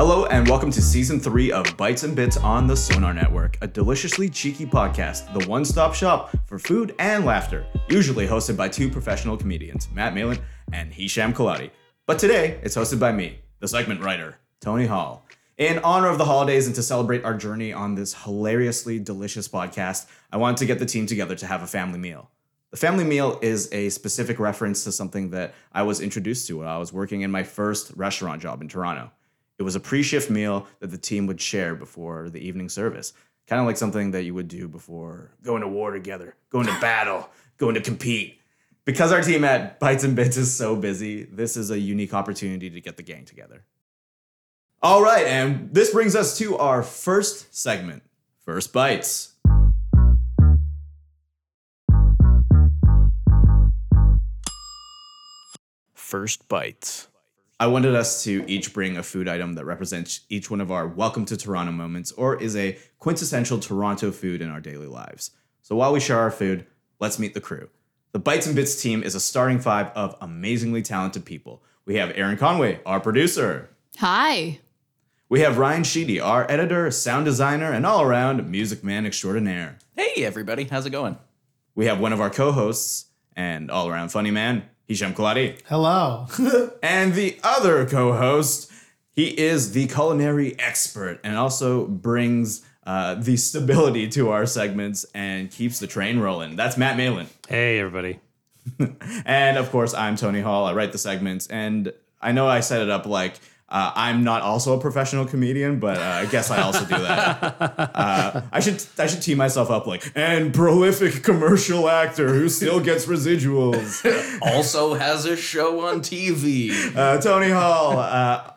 Hello and welcome to season three of Bites and Bits on the Sonar Network, a deliciously cheeky podcast, the one-stop shop for food and laughter. Usually hosted by two professional comedians, Matt Malin and Hisham Kaladi. But today it's hosted by me, the segment writer, Tony Hall. In honor of the holidays and to celebrate our journey on this hilariously delicious podcast, I wanted to get the team together to have a family meal. The family meal is a specific reference to something that I was introduced to when I was working in my first restaurant job in Toronto. It was a pre shift meal that the team would share before the evening service, kind of like something that you would do before going to war together, going to battle, going to compete. Because our team at Bites and Bits is so busy, this is a unique opportunity to get the gang together. All right, and this brings us to our first segment First Bites. First bites. I wanted us to each bring a food item that represents each one of our welcome to Toronto moments or is a quintessential Toronto food in our daily lives. So while we share our food, let's meet the crew. The Bites and Bits team is a starting five of amazingly talented people. We have Aaron Conway, our producer. Hi. We have Ryan Sheedy, our editor, sound designer, and all around music man extraordinaire. Hey, everybody. How's it going? We have one of our co hosts and all around funny man, Hisham Kaladi. Hello. And the other co host, he is the culinary expert and also brings uh, the stability to our segments and keeps the train rolling. That's Matt Malin. Hey, everybody. And of course, I'm Tony Hall. I write the segments. And I know I set it up like uh, I'm not also a professional comedian, but uh, I guess I also do that. uh, I should I should tee myself up like and prolific commercial actor who still gets residuals. Also has a show on TV. Uh, Tony Hall. Uh,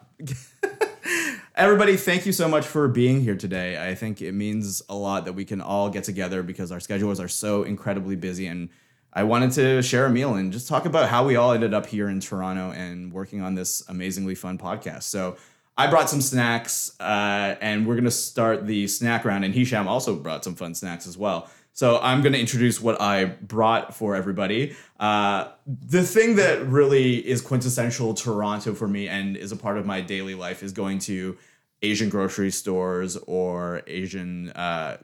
everybody, thank you so much for being here today. I think it means a lot that we can all get together because our schedules are so incredibly busy. And I wanted to share a meal and just talk about how we all ended up here in Toronto and working on this amazingly fun podcast. So I brought some snacks, uh, and we're gonna start the snack round. And Hisham also brought some fun snacks as well. So I'm gonna introduce what I brought for everybody. Uh, the thing that really is quintessential Toronto for me and is a part of my daily life is going to Asian grocery stores or Asian uh,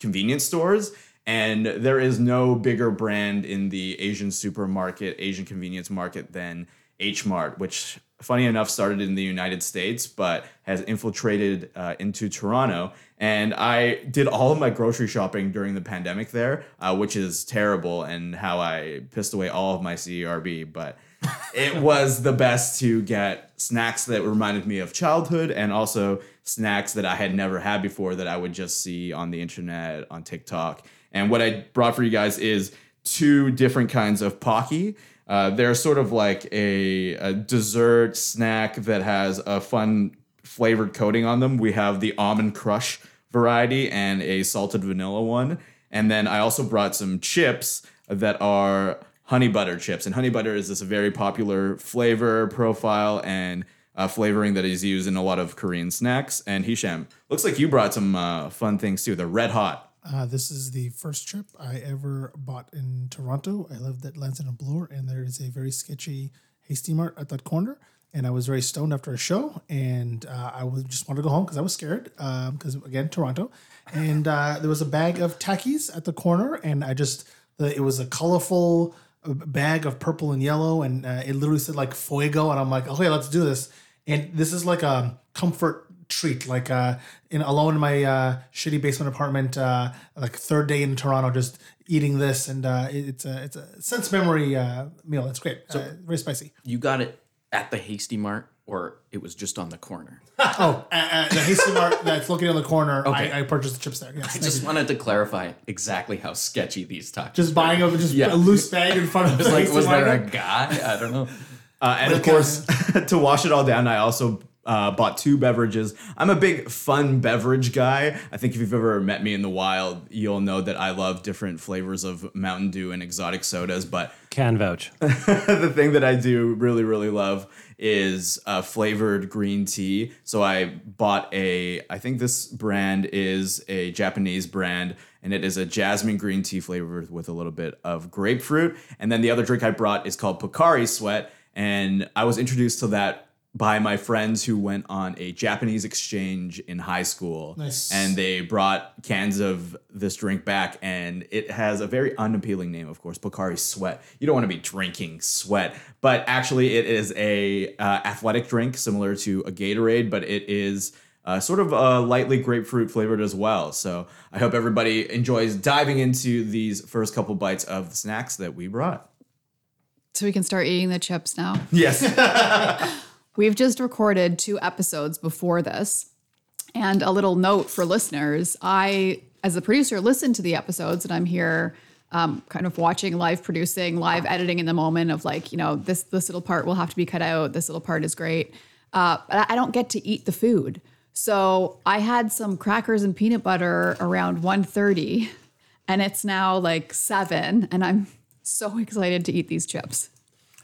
convenience stores. And there is no bigger brand in the Asian supermarket, Asian convenience market than H Mart, which, funny enough, started in the United States but has infiltrated uh, into Toronto. And I did all of my grocery shopping during the pandemic there, uh, which is terrible, and how I pissed away all of my CERB. But it was the best to get snacks that reminded me of childhood and also snacks that I had never had before that I would just see on the internet, on TikTok. And what I brought for you guys is two different kinds of Pocky. Uh, they're sort of like a, a dessert snack that has a fun flavored coating on them. We have the almond crush variety and a salted vanilla one. And then I also brought some chips that are honey butter chips. And honey butter is this very popular flavor profile and uh, flavoring that is used in a lot of Korean snacks. And Hisham, looks like you brought some uh, fun things too. They're red hot. Uh, this is the first trip I ever bought in Toronto. I lived at Lansdowne and Bloor, and there is a very sketchy Hasty Mart at that corner. And I was very stoned after a show, and uh, I was just wanted to go home because I was scared. Because again, Toronto, and uh, there was a bag of Takis at the corner, and I just the, it was a colorful uh, bag of purple and yellow, and uh, it literally said like Fuego, and I'm like, okay, let's do this. And this is like a comfort treat like uh in alone in my uh shitty basement apartment uh like third day in toronto just eating this and uh it- it's a it's a sense memory uh meal it's great uh, very spicy You got it at the Hasty Mart. or it was just on the corner? Oh, uh, uh, the Hasty Mart that's located on the corner. I, I purchased the chips there. Yes, I just you. wanted to clarify exactly how sketchy these tacos. just buying a just Yeah. a loose bag in front of the like, Hasty was there a guy? I don't know. Uh, and of course, to wash it all down, I also uh, bought two beverages. I'm a big fun beverage guy. I think if you've ever met me in the wild, you'll know that I love different flavors of Mountain Dew and exotic sodas. But Can vouch. the thing that I do really, really love is uh, flavored green tea. So I bought a, I think this brand is a Japanese brand, and it is a jasmine green tea flavored with a little bit of grapefruit. And then the other drink I brought is called Pocari Sweat, and I was introduced to that by my friends who went on a Japanese exchange in high school. Nice. And they brought cans of this drink back, and it has a very unappealing name, of course, Pocari Sweat. You don't want to be drinking sweat, but actually, it is a uh, athletic drink similar to a Gatorade, but it is. Uh, sort of uh, lightly grapefruit flavored as well. So I hope everybody enjoys diving into these first couple bites of the snacks that we brought. So we can start eating the chips now. Yes. We've just recorded two episodes before this. And a little note for listeners I, as a producer, listen to the episodes and I'm here um, kind of watching, live producing, live editing in the moment of like, you know, this, this little part will have to be cut out. This little part is great. Uh, but I don't get to eat the food. So I had some crackers and peanut butter around 1.30 and it's now like seven and I'm so excited to eat these chips.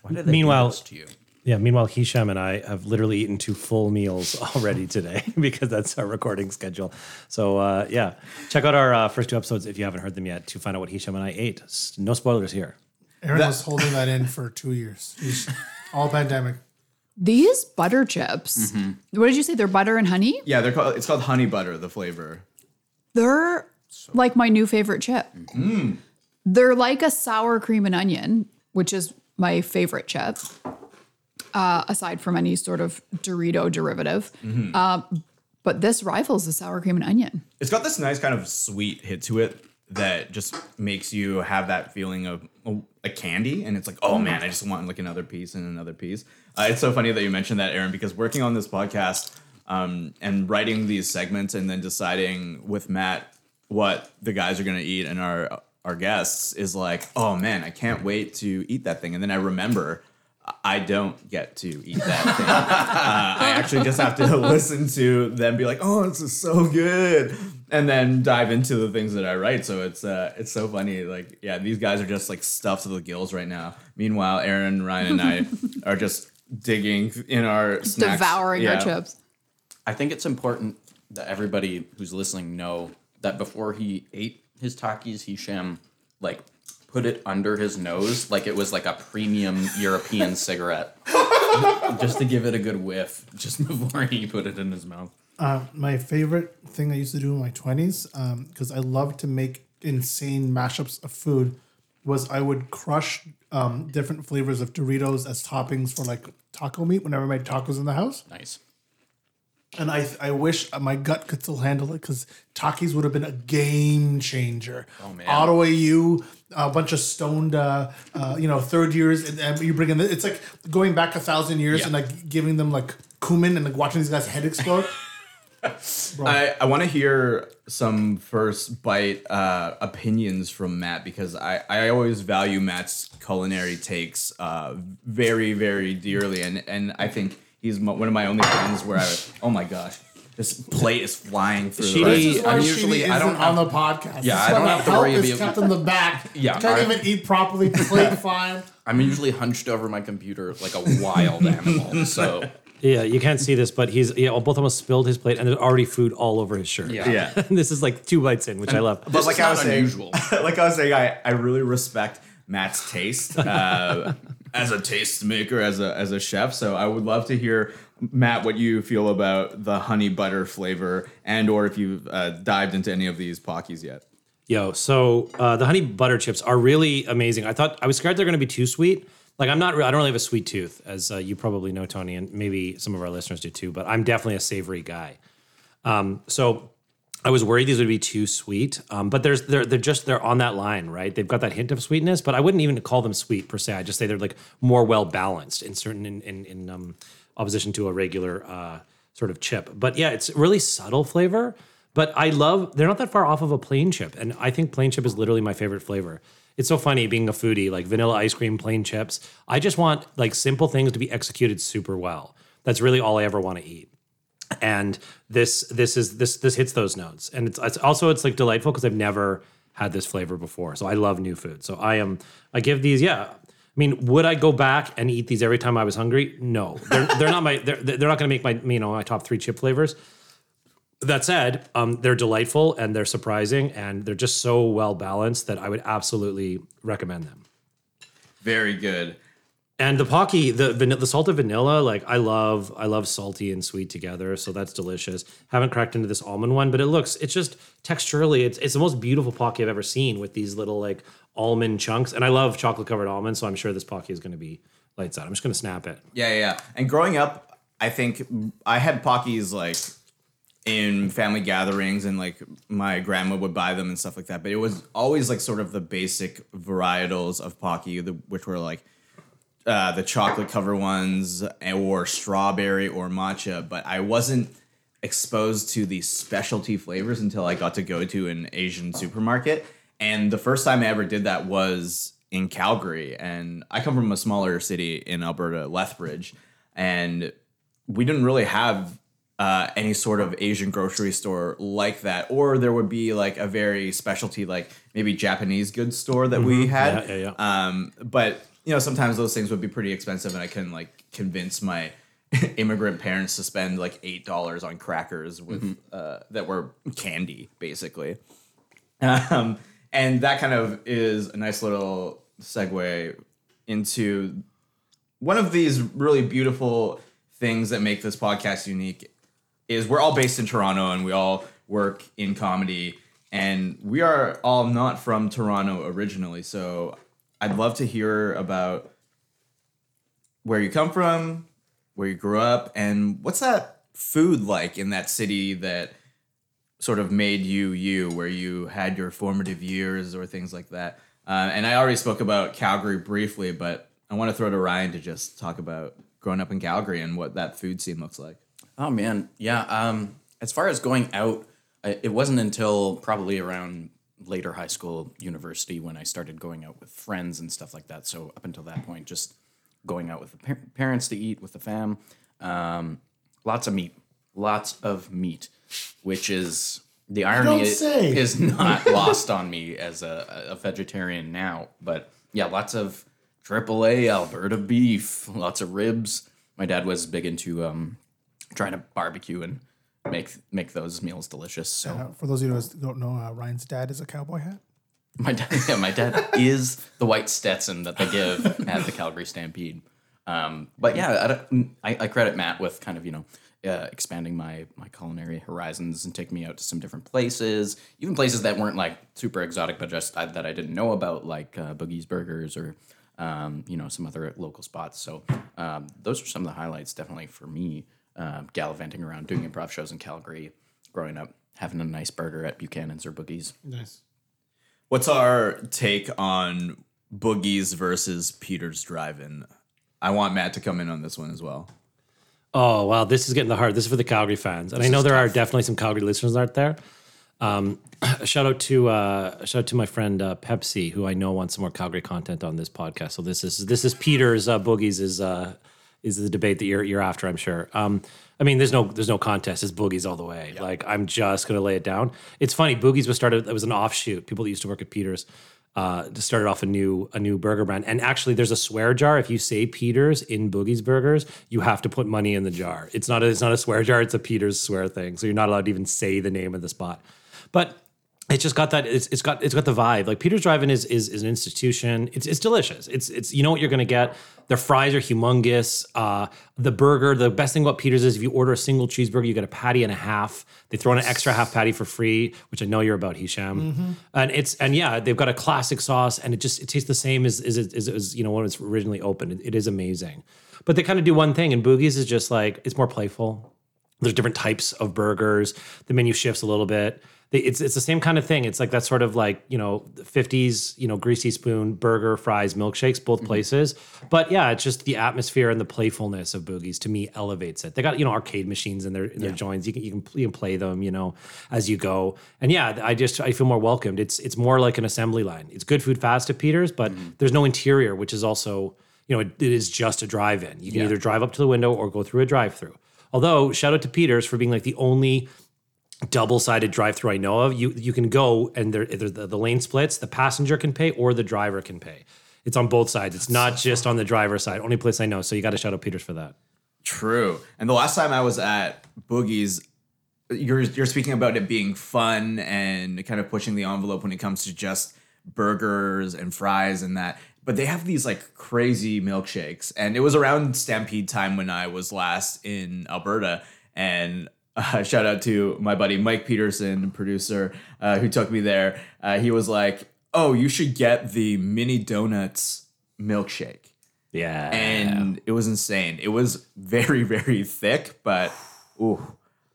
Why did they Meanwhile- do this to you? Yeah. Meanwhile, Hisham and I have literally eaten two full meals already today because that's our recording schedule. So uh, yeah, check out our uh, first two episodes if you haven't heard them yet to find out what Hisham and I ate. No spoilers here. Aaron was holding that in for two years. He's all pandemic. These butter chips, what did you say? They're butter and honey? yeah, they're called, it's called honey butter, the flavor. They're like my new favorite chip. They're like a sour cream and onion, which is my favorite chip, uh, aside from any sort of Dorito derivative. Uh, but this rivals the sour cream and onion. It's got this nice kind of sweet hit to it that just makes you have that feeling of oh, a candy, and it's like, oh man, I just want like another piece and another piece. Uh, it's so funny that you mentioned that, Aaron, because working on this podcast um, and writing these segments, and then deciding with Matt what the guys are gonna eat and our our guests is like, oh man, I can't wait to eat that thing, and then I remember. I don't get to eat that thing. Uh, I actually just have to listen to them be like, "Oh, this is so good," and then dive into the things that I write. So it's uh, it's so funny. Like, yeah, these guys are just like stuffed to the gills right now. Meanwhile, Aaron, Ryan, and I are just digging in our snacks. Devouring Yeah. our chips. I think it's important that everybody who's listening know that before he ate his Takis, he Hisham like put it under his nose like it was like a premium European cigarette. just to give it a good whiff, just before he put it in his mouth. Uh, my favorite thing I used to do in my twenties, because I love to make insane mashups of food, was I would crush um, different flavors of Doritos as toppings for like taco meat whenever I made tacos in the house. Nice. And I I wish my gut could still handle it because Takis would have been a game changer. Oh man. Ottawa U, a bunch of stoned, uh, uh, you know, third years, and, and you bring in. The, it's like going back a thousand years Yeah. and like giving them like cumin and like watching these guys' head explode. I, I want to hear some first bite uh, opinions from Matt because I, I always value Matt's culinary takes uh, very, very dearly. And, and I think he's mo- one of my only friends where I, oh my gosh, this plate is flying through the Sheedy- This is why I'm Sheedy usually- I don't isn't on have- the podcast. Yeah, This I is don't why have to my worry help is about- kept in the back. Yeah, can't I- even eat properly. Plate fine. I'm usually hunched over my computer like a wild animal. So Yeah, you can't see this, but he's yeah, both almost spilled his plate, and there's already food all over his shirt. Yeah. Yeah. this is like two bites in, which I love. But This like I was saying, unusual. like I was saying, I, I really respect Matt's taste uh, as a taste maker, as a as a chef. So I would love to hear Matt what you feel about the honey butter flavor, and or if you've uh, dived into any of these pockies yet. Yo, so uh, the honey butter chips are really amazing. I thought I was scared they're going to be too sweet. Like I'm not, I don't really have a sweet tooth, as uh, you probably know, Tony, and maybe some of our listeners do too. But I'm definitely a savory guy. Um, so I was worried these would be too sweet, um, but there's they're they're just they're on that line, right? They've got that hint of sweetness, but I wouldn't even call them sweet per se. I just say they're like more well balanced in certain in in, in um, opposition to a regular uh, sort of chip. But yeah, it's really subtle flavor. But I love they're not that far off of a plain chip, and I think plain chip is literally my favorite flavor. It's so funny being a foodie, like vanilla ice cream, plain chips. I just want like simple things to be executed super well. That's really all I ever want to eat and this this is this this hits those notes. And it's, it's also it's like delightful because i've never had this flavor before. So i love new food. So i am i give these yeah. I mean would i go back and eat these every time i was hungry? No. They're, they're not my they're, they're not going to make my you know my top three chip flavors. That said um, they're delightful and they're surprising and they're just so well balanced that i would absolutely recommend them. Very good. And the pocky, the the salted vanilla, like I love, I love salty and sweet together, so that's delicious. Haven't cracked into this almond one, but it looks, it's just texturally, it's it's the most beautiful pocky I've ever seen with these little like almond chunks. And I love chocolate covered almonds, so I'm sure this pocky is going to be lights out. I'm just going to snap it. Yeah, yeah. And growing up, I think I had Pockies like in family gatherings and like my grandma would buy them and stuff like that. But it was always like sort of the basic varietals of Pocky, the, which were like uh, the chocolate cover ones or strawberry or matcha. But I wasn't exposed to the specialty flavors until I got to go to an Asian supermarket. And the first time I ever did that was in Calgary. And I come from a smaller city in Alberta, Lethbridge. And we didn't really have uh, any sort of Asian grocery store like that, or there would be like a very specialty, like maybe Japanese goods store that we had. Mm-hmm. Yeah, yeah, yeah. Um, but you know, sometimes those things would be pretty expensive, and I couldn't like convince my immigrant parents to spend like eight dollars on crackers with uh, that were candy, basically. Um, and that kind of is a nice little segue into one of these really beautiful things that make this podcast unique is we're all based in Toronto and we all work in comedy and we are all not from Toronto originally. So I'd love to hear about where you come from, where you grew up, and what's that food like in that city that sort of made you you, where you had your formative years or things like that. Uh, and I already spoke about Calgary briefly, but I want to throw it to Ryan to just talk about growing up in Calgary and what that food scene looks like. Oh man, yeah. Um, as far as going out, it wasn't until probably around later high school, university when I started going out with friends and stuff like that. So up until that point, just going out with the par- parents to eat with the fam. Um, lots of meat, lots of meat, which is the irony don't i- say. is not lost on me as a, a vegetarian now. But yeah, lots of AAA Alberta beef, lots of ribs. My dad was big into um, trying to barbecue and make make those meals delicious. So Uh, for those of you who don't know, uh, Ryan's dad is a cowboy hat. my dad, yeah, my dad is the white Stetson that they give at the Calgary Stampede. Um, but yeah, I, I, I credit Matt with kind of you know uh, expanding my my culinary horizons and taking me out to some different places, even places that weren't like super exotic, but just I, that I didn't know about, like uh, Boogie's Burgers or um, you know some other local spots. So um, those are some of the highlights, definitely for me. Um, gallivanting around, doing improv shows in Calgary, growing up, having a nice burger at Buchanan's or Boogie's. Nice. What's our take on Boogie's versus Peter's Drive-In? I want Matt to come in on this one as well. Oh wow, this is getting the hard. This is for the Calgary fans, and I know there are definitely some Calgary listeners out there. Um, shout out to uh, shout out to my friend uh, Pepsi, who I know wants some more Calgary content on this podcast. So this is this is Peter's uh, boogies is uh, is the debate that you're you're after. I'm sure. Um, I mean, there's no there's no contest. It's boogies all the way. Like I'm just gonna lay it down. It's funny. Boogies was started. It was an offshoot. People that used to work at Peter's uh, started off a new a new burger brand. And actually, there's a swear jar. If you say Peters in Boogie's Burgers, you have to put money in the jar. It's not a, it's not a swear jar. It's a Peters swear thing. So you're not allowed to even say the name of the spot. But it's just got that. It's, it's got it's got the vibe. Like Peter's Drive-In is is, is an institution. It's it's delicious. It's it's you know what you're gonna get. Their fries are humongous. Uh, the burger. The best thing about Peter's is if you order a single cheeseburger, you get a patty and a half. They throw in an extra half patty for free, which I know you're about, Hisham. And it's and yeah, they've got a classic sauce, and it just it tastes the same as as, as, as you know when it's originally opened. It, it is amazing. But they kind of do one thing, and Boogie's is just like it's more playful. There's different types of burgers. The menu shifts a little bit. It's it's the same kind of thing. It's like that sort of like you know fifties you know greasy spoon burger fries milkshakes both mm-hmm. places. But yeah, it's just the atmosphere and the playfulness of Boogies to me elevates it. They got you know arcade machines in their in their joints. You can you can you can play them you know as you go. And yeah, I just I feel more welcomed. It's it's more like an assembly line. It's good food fast at Peters, but mm-hmm. there's no interior, which is also you know it, it is just a drive-in. You can either drive up to the window or go through a drive-through. Although shout out to Peters for being like the only double-sided drive-through I know of. You you can go and there either the, the lane splits, the passenger can pay or the driver can pay. It's on both sides. It's not just on the driver's side. Only place I know. So you got to shout out Peters for that. True. And the last time I was at Boogie's, you're you're speaking about it being fun and kind of pushing the envelope when it comes to just burgers and fries and that. But they have these like crazy milkshakes, and it was around Stampede time when I was last in Alberta. And uh, shout out to my buddy Mike Peterson, producer, uh, who took me there. Uh, he was like, "Oh, you should get the mini donuts milkshake." Yeah. and it was insane. It was very, very thick, but ooh,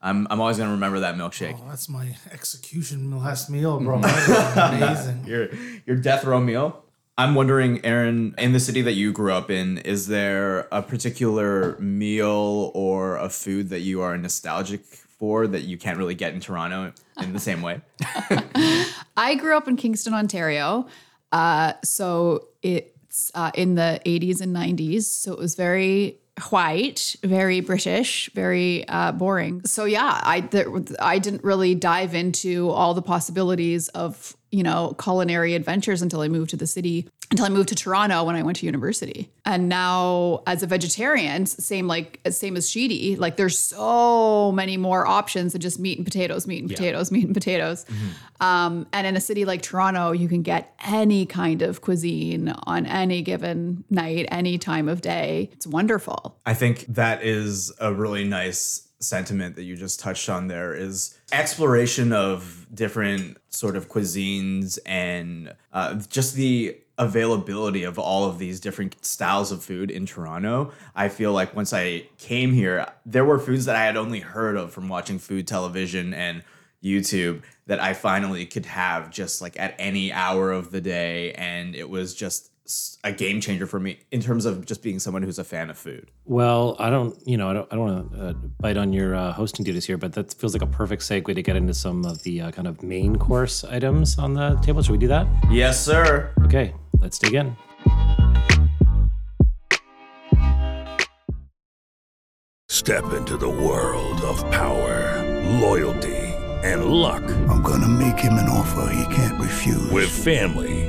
I'm I'm always gonna remember that milkshake. Oh, that's my execution last meal, bro. That amazing. Your your death row meal. I'm wondering, Aaron, in the city that you grew up in, is there a particular meal or a food that you are nostalgic for that you can't really get in Toronto in the same way? I grew up in Kingston, Ontario. Uh, so it's uh, in the 80s and 90s. So it was very white, very British, very uh, boring. So yeah, I there, I didn't really dive into all the possibilities of you know culinary adventures until I moved to the city. Until I moved to Toronto when I went to university, and now as a vegetarian, same like same as Sheedy, like there's so many more options than just meat and potatoes, meat and potatoes, meat and potatoes. Um, and in a city like Toronto, you can get any kind of cuisine on any given night, any time of day. It's wonderful. I think that is a really nice sentiment that you just touched on there is exploration of different sort of cuisines and uh, just the availability of all of these different styles of food in Toronto. I feel like once I came here, there were foods that I had only heard of from watching food television and YouTube that I finally could have just like at any hour of the day. And it was just a game changer for me in terms of just being someone who's a fan of food. Well, I don't, you know, I don't, I don't want to uh, bite on your uh, hosting duties here, but that feels like a perfect segue to get into some of the uh, kind of main course items on the table. Should we do that? Yes, sir. Okay, let's dig in. Step into the world of power, loyalty, and luck. I'm gonna make him an offer he can't refuse. With family,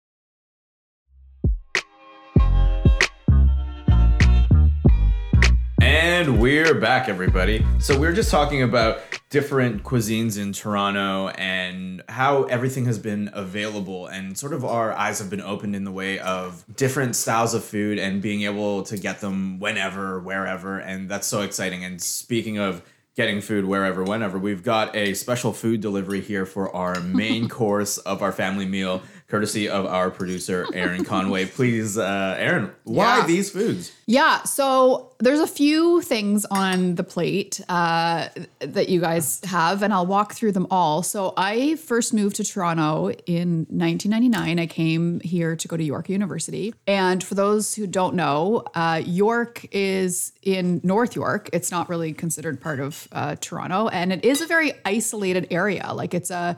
And we're back, everybody. So we are just talking about different cuisines in Toronto and how everything has been available, and sort of our eyes have been opened in the way of different styles of food and being able to get them whenever, wherever, and that's so exciting. And speaking of getting food wherever, whenever, we've got a special food delivery here for our main course of our family meal, courtesy of our producer Aaron Conway. Please, uh, Aaron, why Yeah. these foods? Yeah, so there's a few things on the plate uh, that you guys have, and I'll walk through them all. So I first moved to Toronto in 1999. I came here to go to York University, and for those who don't know, uh, York is in North York. It's not really considered part of uh, Toronto, and it is a very isolated area. Like it's a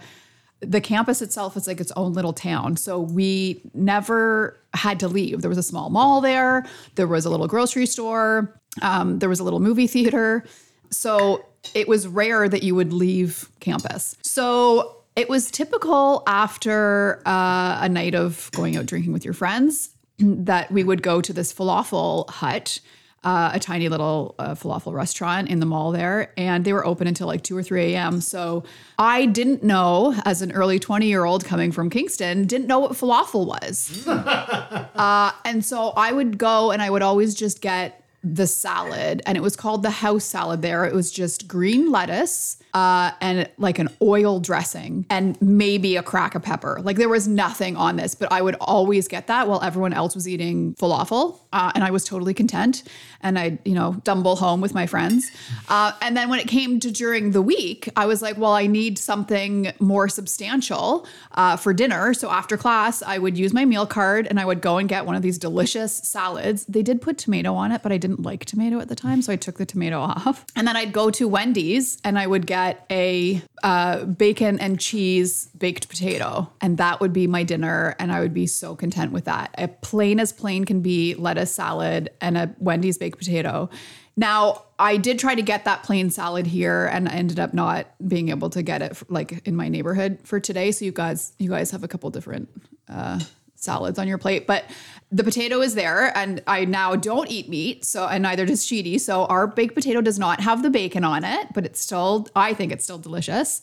the campus itself is like its own little town. So we never had to leave. There was a small mall there, there was a little grocery store, um, there was a little movie theater. So it was rare that you would leave campus. So it was typical after uh, a night of going out drinking with your friends that we would go to this falafel hut uh, a tiny little uh, falafel restaurant in the mall there, and they were open until like 2 or 3 a.m. So I didn't know, as an early 20 year old coming from Kingston, didn't know what falafel was. uh, and so I would go and I would always just get the salad, and it was called the house salad there. It was just green lettuce uh, and like an oil dressing and maybe a crack of pepper. Like there was nothing on this, but I would always get that while everyone else was eating falafel. Uh, and I was totally content. And I'd, you know, dumble home with my friends. Uh, and then when it came to during the week, I was like, well, I need something more substantial uh, for dinner. So after class, I would use my meal card and I would go and get one of these delicious salads. They did put tomato on it, but I didn't like tomato at the time. So I took the tomato off. And then I'd go to Wendy's and I would get a uh, bacon and cheese baked potato. And that would be my dinner. And I would be so content with that. A plain as plain can be lettuce salad and a Wendy's baked potato. Now, I did try to get that plain salad here and I ended up not being able to get it like in my neighborhood for today. So you guys, you guys have a couple different uh, salads on your plate, but the potato is there and I now don't eat meat. So, and neither does Sheedy. So our baked potato does not have the bacon on it, but it's still, I think it's still delicious.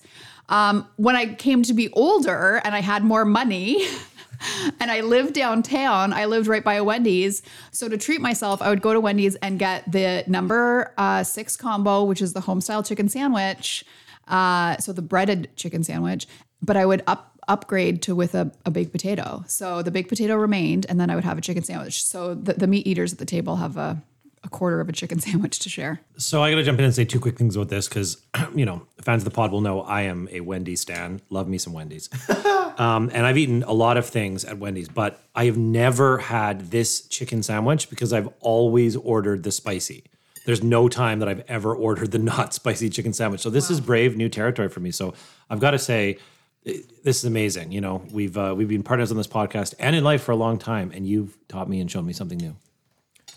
Um, when I came to be older and I had more money, and I lived downtown. I lived right by a Wendy's. So to treat myself, I would go to Wendy's and get the number uh, six combo, which is the home style chicken sandwich. Uh, so the breaded chicken sandwich, but I would up upgrade to with a, a baked potato. So the baked potato remained, and then I would have a chicken sandwich. So the, the meat eaters at the table have a, a quarter of a chicken sandwich to share. So I got to jump in and say two quick things about this because, you know, fans of the pod will know I am a Wendy's stan. Love me some Wendy's. um, and I've eaten a lot of things at Wendy's, but I have never had this chicken sandwich because I've always ordered the spicy. There's no time that I've ever ordered the not spicy chicken sandwich. So this is brave new territory for me. So I've got to say, i- this is amazing. You know, we've uh, we've been partners on this podcast and in life for a long time, and you've taught me and shown me something new.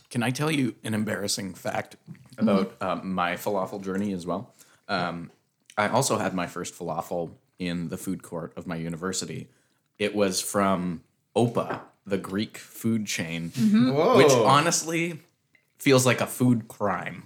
Can I tell you an embarrassing fact about um, my falafel journey as well? Um, I also had my first falafel in the food court of my university. It was from Opa, the Greek food chain, which honestly feels like a food crime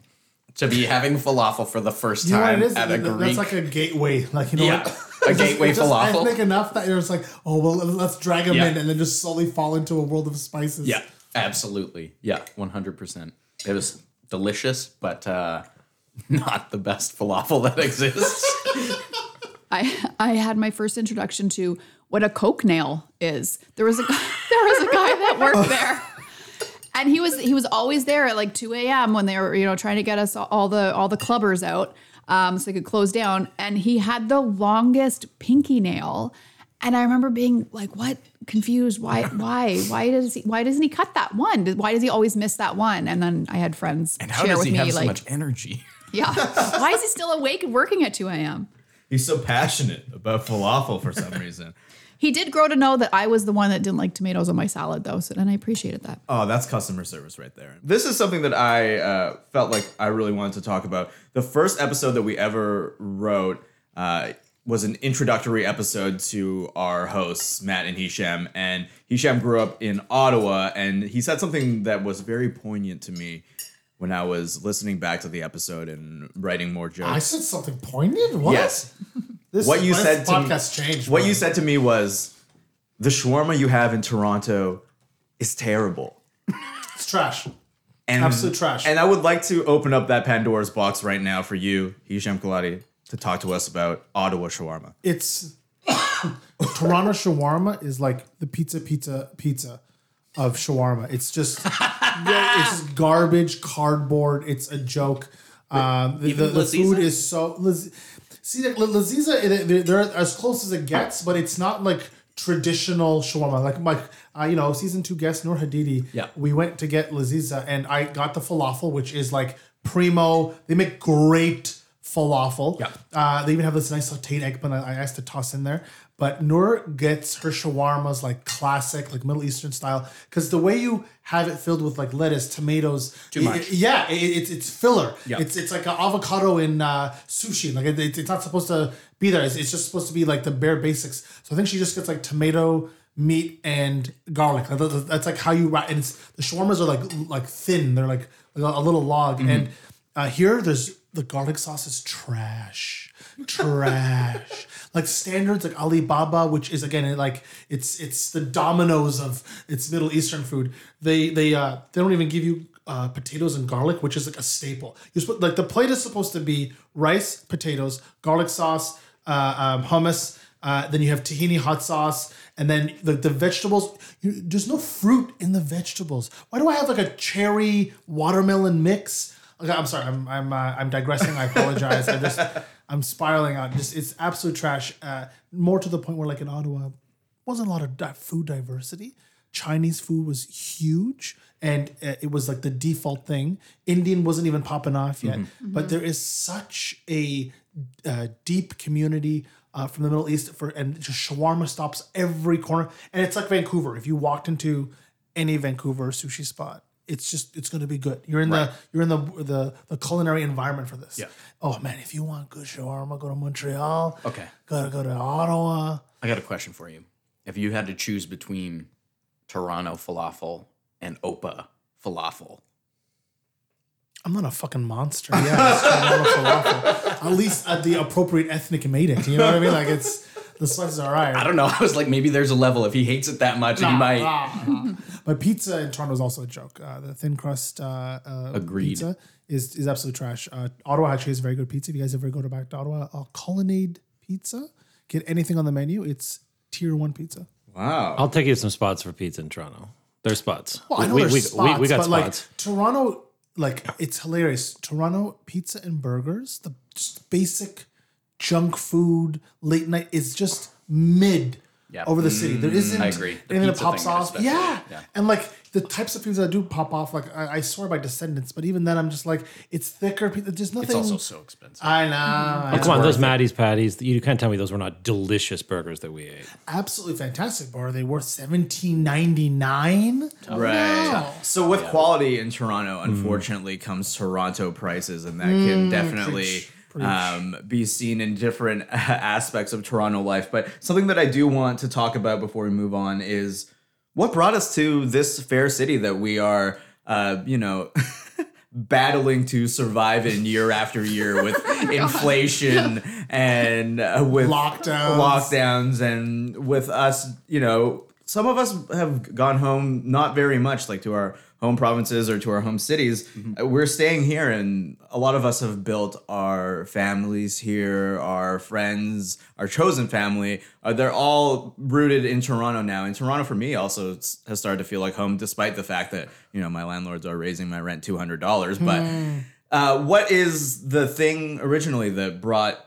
to be having falafel for the first You know what time it is? at a Greek. That's like a gateway. Like you know, Yeah, what? A It's just- gateway just falafel. ethnic enough that you're just like, oh well, let's drag them Yeah. in and then just slowly fall into a world of spices. Yeah, absolutely. Yeah, one hundred percent. It was delicious, but uh, not the best falafel that exists. I I had my first introduction to what a coke nail is. There was a guy, there was a guy that worked there. And he was he was always there at like 2 a.m. when they were, you know, trying to get us all the all the clubbers out um, so they could close down. And he had the longest pinky nail. And I remember being like, what? Confused. Why? Why? Why does he why doesn't he cut that one? Why does he always miss that one? And then I had friends And how share does with he me have so like, much energy? yeah. Why is he still awake and working at 2 a.m.? He's so passionate about falafel for some reason. He did grow to know that I was the one that didn't like tomatoes on my salad, though, so, and I appreciated that. Oh, that's customer service right there. This is something that I uh, felt like I really wanted to talk about. The first episode that we ever wrote uh, was an introductory episode to our hosts, Matt and Hisham. And Hisham grew up in Ottawa, and he said something that was very poignant to me when I was listening back to the episode and writing more jokes. I said something poignant. What? Yes. This, what you said to me, changed. What you said to me was the shawarma you have in Toronto is terrible. It's trash. And, Absolute trash. And I would like to open up that Pandora's box right now for you, Hisham Kaladi, to talk to us about Ottawa shawarma. It's Toronto shawarma is like the pizza, pizza, pizza of shawarma. It's just it's garbage, cardboard. It's a joke. Um, the, the, the food is so. See, like, La- Lazeez, they're, they're as close as it gets, but it's not like traditional shawarma. Like my, uh, you know, season two guest Noor Hadidi. Yeah. we went to get Lazeez, and I got the falafel, which is like primo. They make great falafel. Yeah. Uh, they even have this nice sauteed eggplant I I asked to toss in there. But Noor gets her shawarmas like classic, like Middle Eastern style, because the way you have it filled with like lettuce, tomatoes, too much. yeah, it, it's it's filler. Yeah. It's it's like an avocado in uh, sushi. Like it, it's not supposed to be there. It's, it's just supposed to be like the bare basics. So I think she just gets like tomato, meat and garlic. That's like how you wrap. And it's, the shawarmas are like like thin. They're like, like a little log. And uh, here, there's the garlic sauce is trash, trash. like standards like Alibaba, which is again like it's it's the Domino's of it's Middle Eastern food. They they uh they don't even give you uh, potatoes and garlic, which is like a staple. You supposed like the plate is supposed to be rice, potatoes, garlic sauce, uh, um, hummus. Uh, then you have tahini hot sauce, and then the, the vegetables. You, there's no fruit in the vegetables. Why do I have like a cherry watermelon mix? Okay, I'm sorry. I'm I'm uh, I'm digressing. I apologize. I just I'm spiraling out. Just it's absolute trash. Uh, more to the point where like in Ottawa, wasn't a lot of di- food diversity. Chinese food was huge, and uh, it was like the default thing. Indian wasn't even popping off yet, but there is such a uh, deep community uh, from the Middle East for and just shawarma stops every corner, and it's like Vancouver. If you walked into any Vancouver sushi spot, it's just it's going to be good. You're in the you're in the, the the culinary environment for this. Yeah. Oh man, if you want good shawarma, go to Montreal. Okay. Gotta go to Ottawa. I got a question for you. If you had to choose between Toronto falafel and Opa falafel, I'm not a fucking monster. Yeah, it's Toronto falafel. At least at the appropriate ethnic made it. You know what I mean? Like it's the slices are alright. I don't know. I was like, maybe there's a level. If he hates it that much, he might. But pizza in Toronto is also a joke. Uh, the thin crust uh, uh, Agreed. pizza is is absolute trash. Uh, Ottawa actually has very good pizza. If you guys ever go to back to Ottawa, uh, Colonnade Pizza, get anything on the menu. It's tier one pizza. Wow. I'll take you some spots for pizza in Toronto. There's spots. Well, I know we, there's we, spots, we, we got but spots. like Toronto, like it's hilarious. Toronto pizza and burgers, the basic junk food, late night is just mid Yeah. over the city. There mm, isn't I agree. The anything that pizza pops off. Yeah. yeah. and like the types of foods that do pop off, like I, I swear by Descendants, but even then, I'm just like it's thicker. pizza. There's nothing. It's also so expensive. I know. I Oh, know. come on, those Matty's Patties. You can't tell me those were not delicious burgers that we ate. absolutely fantastic. But are they worth seventeen ninety nine? Right. So with quality in Toronto, unfortunately, comes Toronto prices, and that can mm, definitely preach, preach. Um, be seen in different aspects of Toronto life. But something that I do want to talk about before we move on is what brought us to this fair city that we are, uh, you know. battling to survive in year after year with inflation and uh, with Lockdowns. lockdowns and with us you know some of us have gone home not very much like to our home provinces or to our home cities Uh, we're staying here and a lot of us have built our families here our friends our chosen family. Uh, they're all rooted in toronto now. And toronto for me also has started to feel like home despite the fact that you know my landlords are raising my rent $200 but uh, what is the thing originally that brought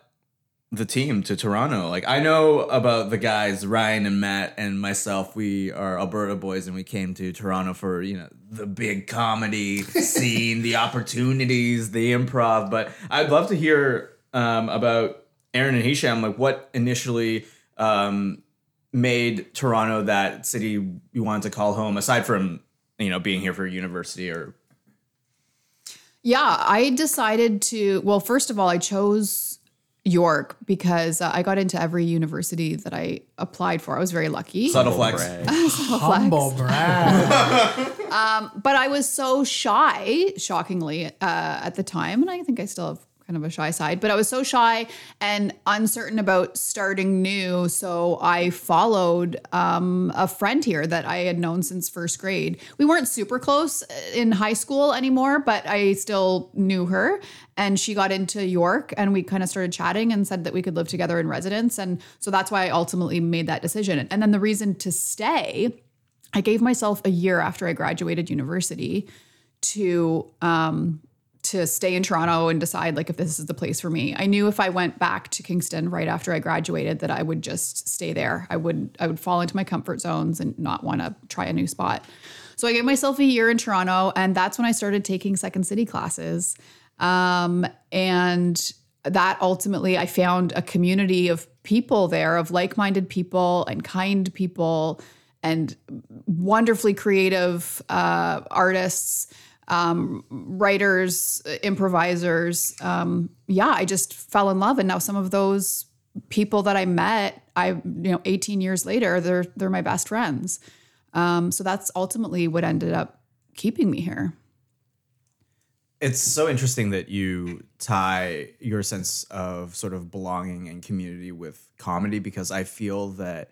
the team to Toronto. Like I know about the guys Ryan and Matt and myself. We are Alberta boys, and we came to Toronto for you know the big comedy scene, the opportunities, the improv. But I'd love to hear um, about Aaron and Hisham. Like what initially um, made Toronto that city you wanted to call home, aside from you know being here for university or Yeah, I decided to. Well, first of all, I chose York because uh, I got into every university that I applied for. I was very lucky. subtle flex. Humble brag. but I was so shy, shockingly, uh, at the time, and I think I still have kind of a shy side. But I was so shy and uncertain about starting new, so I followed um, a friend here that I had known since first grade. We weren't super close in high school anymore, but I still knew her. And she got into York, and we kind of started chatting and said that we could live together in residence. And so that's why I ultimately made that decision. And then the reason to stay. I gave myself a year after I graduated university to um, to stay in Toronto and decide like if this is the place for me. I knew if I went back to Kingston right after I graduated that I would just stay there. I would I would fall into my comfort zones and not want to try a new spot. So I gave myself a year in Toronto and that's when I started taking second city classes. Um, and that ultimately I found a community of people there of like-minded people and kind people and wonderfully creative uh, artists, um, writers, improvisers. Um, yeah, I just fell in love. And now some of those people that I met, I, you know, 18 years later, they're they're my best friends. Um, so that's ultimately what ended up keeping me here. It's so interesting that you tie your sense of sort of belonging and community with comedy because I feel that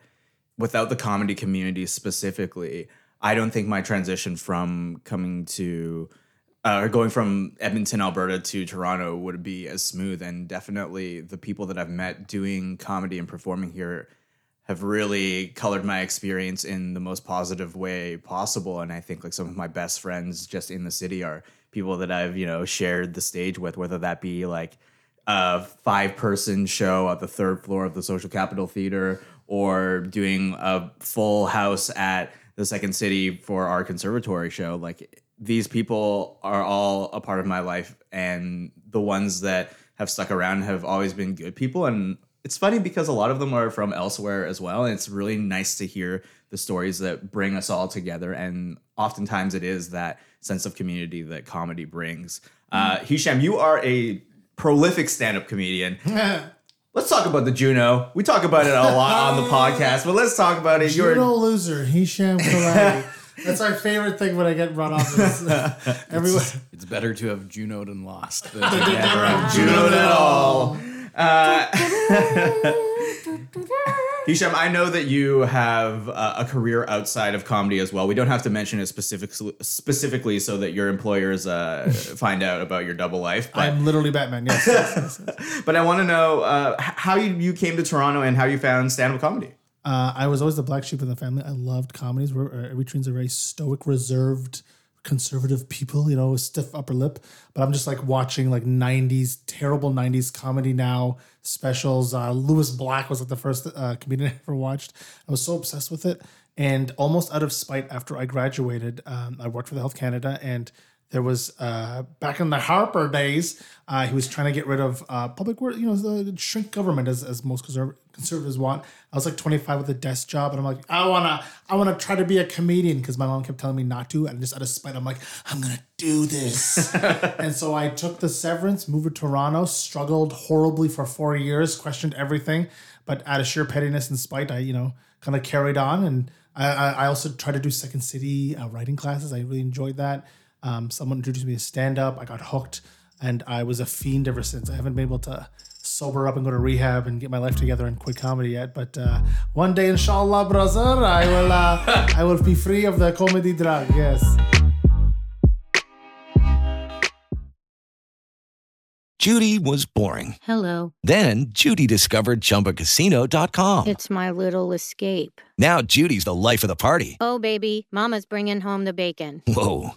without the comedy community specifically, I don't think my transition from coming to uh, going from Edmonton, Alberta to Toronto would be as smooth. And definitely the people that I've met doing comedy and performing here have really colored my experience in the most positive way possible. And I think like some of my best friends just in the city are people that I've, you know, shared the stage with, whether that be like a five person show at the third floor of the Social Capital Theater or doing a full house at the Second City for our conservatory show. Like these people are all a part of my life, and the ones that have stuck around have always been good people. And it's funny because a lot of them are from elsewhere as well. And it's really nice to hear the stories that bring us all together. And oftentimes it is that sense of community that comedy brings. Uh, Hisham, you are a prolific stand up comedian. Let's talk about the Juno. We talk about it a lot on the podcast, but let's talk about it. You're Juno loser, Hisham Kelati. That's our favorite thing when I get run off. Is, uh, everyone, It's better to have Junoed and lost than never to never have have Juno at all. Uh, Hisham, I know that you have uh, a career outside of comedy as well. We don't have to mention it specific, specifically so that your employers uh, find out about your double life. But, I'm literally Batman. Yes. yes, yes, yes. but I want to know uh, how you, you came to Toronto and how you found stand up comedy. Uh, I was always the black sheep in the family. I loved comedies. We're, uh, Eritreans are very stoic, reserved, conservative people, you know, stiff upper lip. But I'm just like watching like 90s, terrible 90s comedy now specials. Uh, Lewis Black was like the first uh, comedian I ever watched. I was so obsessed with it. And almost out of spite, after I graduated, um, I worked for the Health Canada and there was uh, back in the Harper days, uh, he was trying to get rid of uh, public work, you know, the shrink government as, as most conserv- conservatives want. I was like 25 with a desk job, and I'm like, I wanna, I wanna try to be a comedian because my mom kept telling me not to, and just out of spite, I'm like, I'm gonna do this. and so I took the severance, moved to Toronto, struggled horribly for four years, questioned everything, but out of sheer pettiness and spite, I, you know, kind of carried on, and I, I I also tried to do Second City uh, writing classes. I really enjoyed that. Um, someone introduced me to stand up. I got hooked, and I was a fiend ever since. I haven't been able to sober up and go to rehab and get my life together and quit comedy yet. But uh, one day, inshallah, brother, I will. Uh, I will be free of the comedy drug. Yes. Judy was boring. Hello. Then Judy discovered ChumbaCasino.com. It's my little escape. Now Judy's the life of the party. Oh, baby, Mama's bringing home the bacon. Whoa,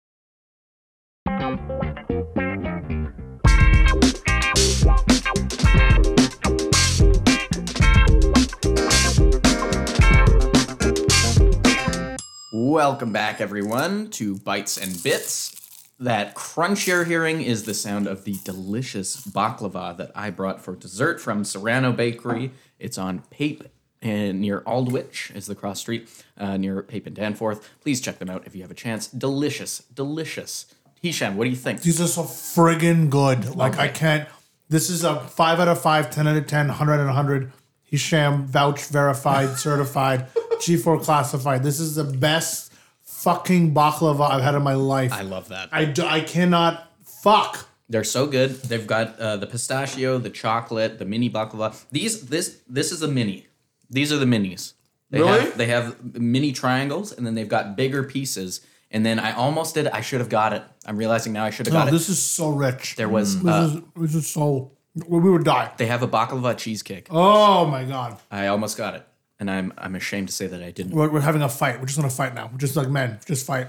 Welcome back, everyone, to Bites and Bits. That crunch you're hearing is the sound of the delicious baklava that I brought for dessert from Serano Bakery. It's on Pape and near Aldwych is the cross street uh, near Pape and Danforth. Please check them out if you have a chance. Delicious, delicious. Hisham, what do you think? These are so friggin' good. Like I can't. This is a five out of five, 10 out of 10, 100 out of 100. Hisham vouch verified, certified, G4 classified. This is the best fucking baklava I've had in my life. I love that. I, do, I cannot fuck. They're so good. They've got uh, the pistachio, the chocolate, the mini baklava. These this this is a mini. These are the minis. They Really? Have, they have mini triangles, and then they've got bigger pieces. And then I almost did. I should have got it. I'm realizing now I should have No, got it. this is so rich. There was. This, Uh, is, this is so. We would die. they have a baklava cheesecake. Oh my god. I almost got it, and I'm I'm ashamed to say that I didn't. We're, we're having a fight. We're just gonna fight now. We're just like men. Just fight.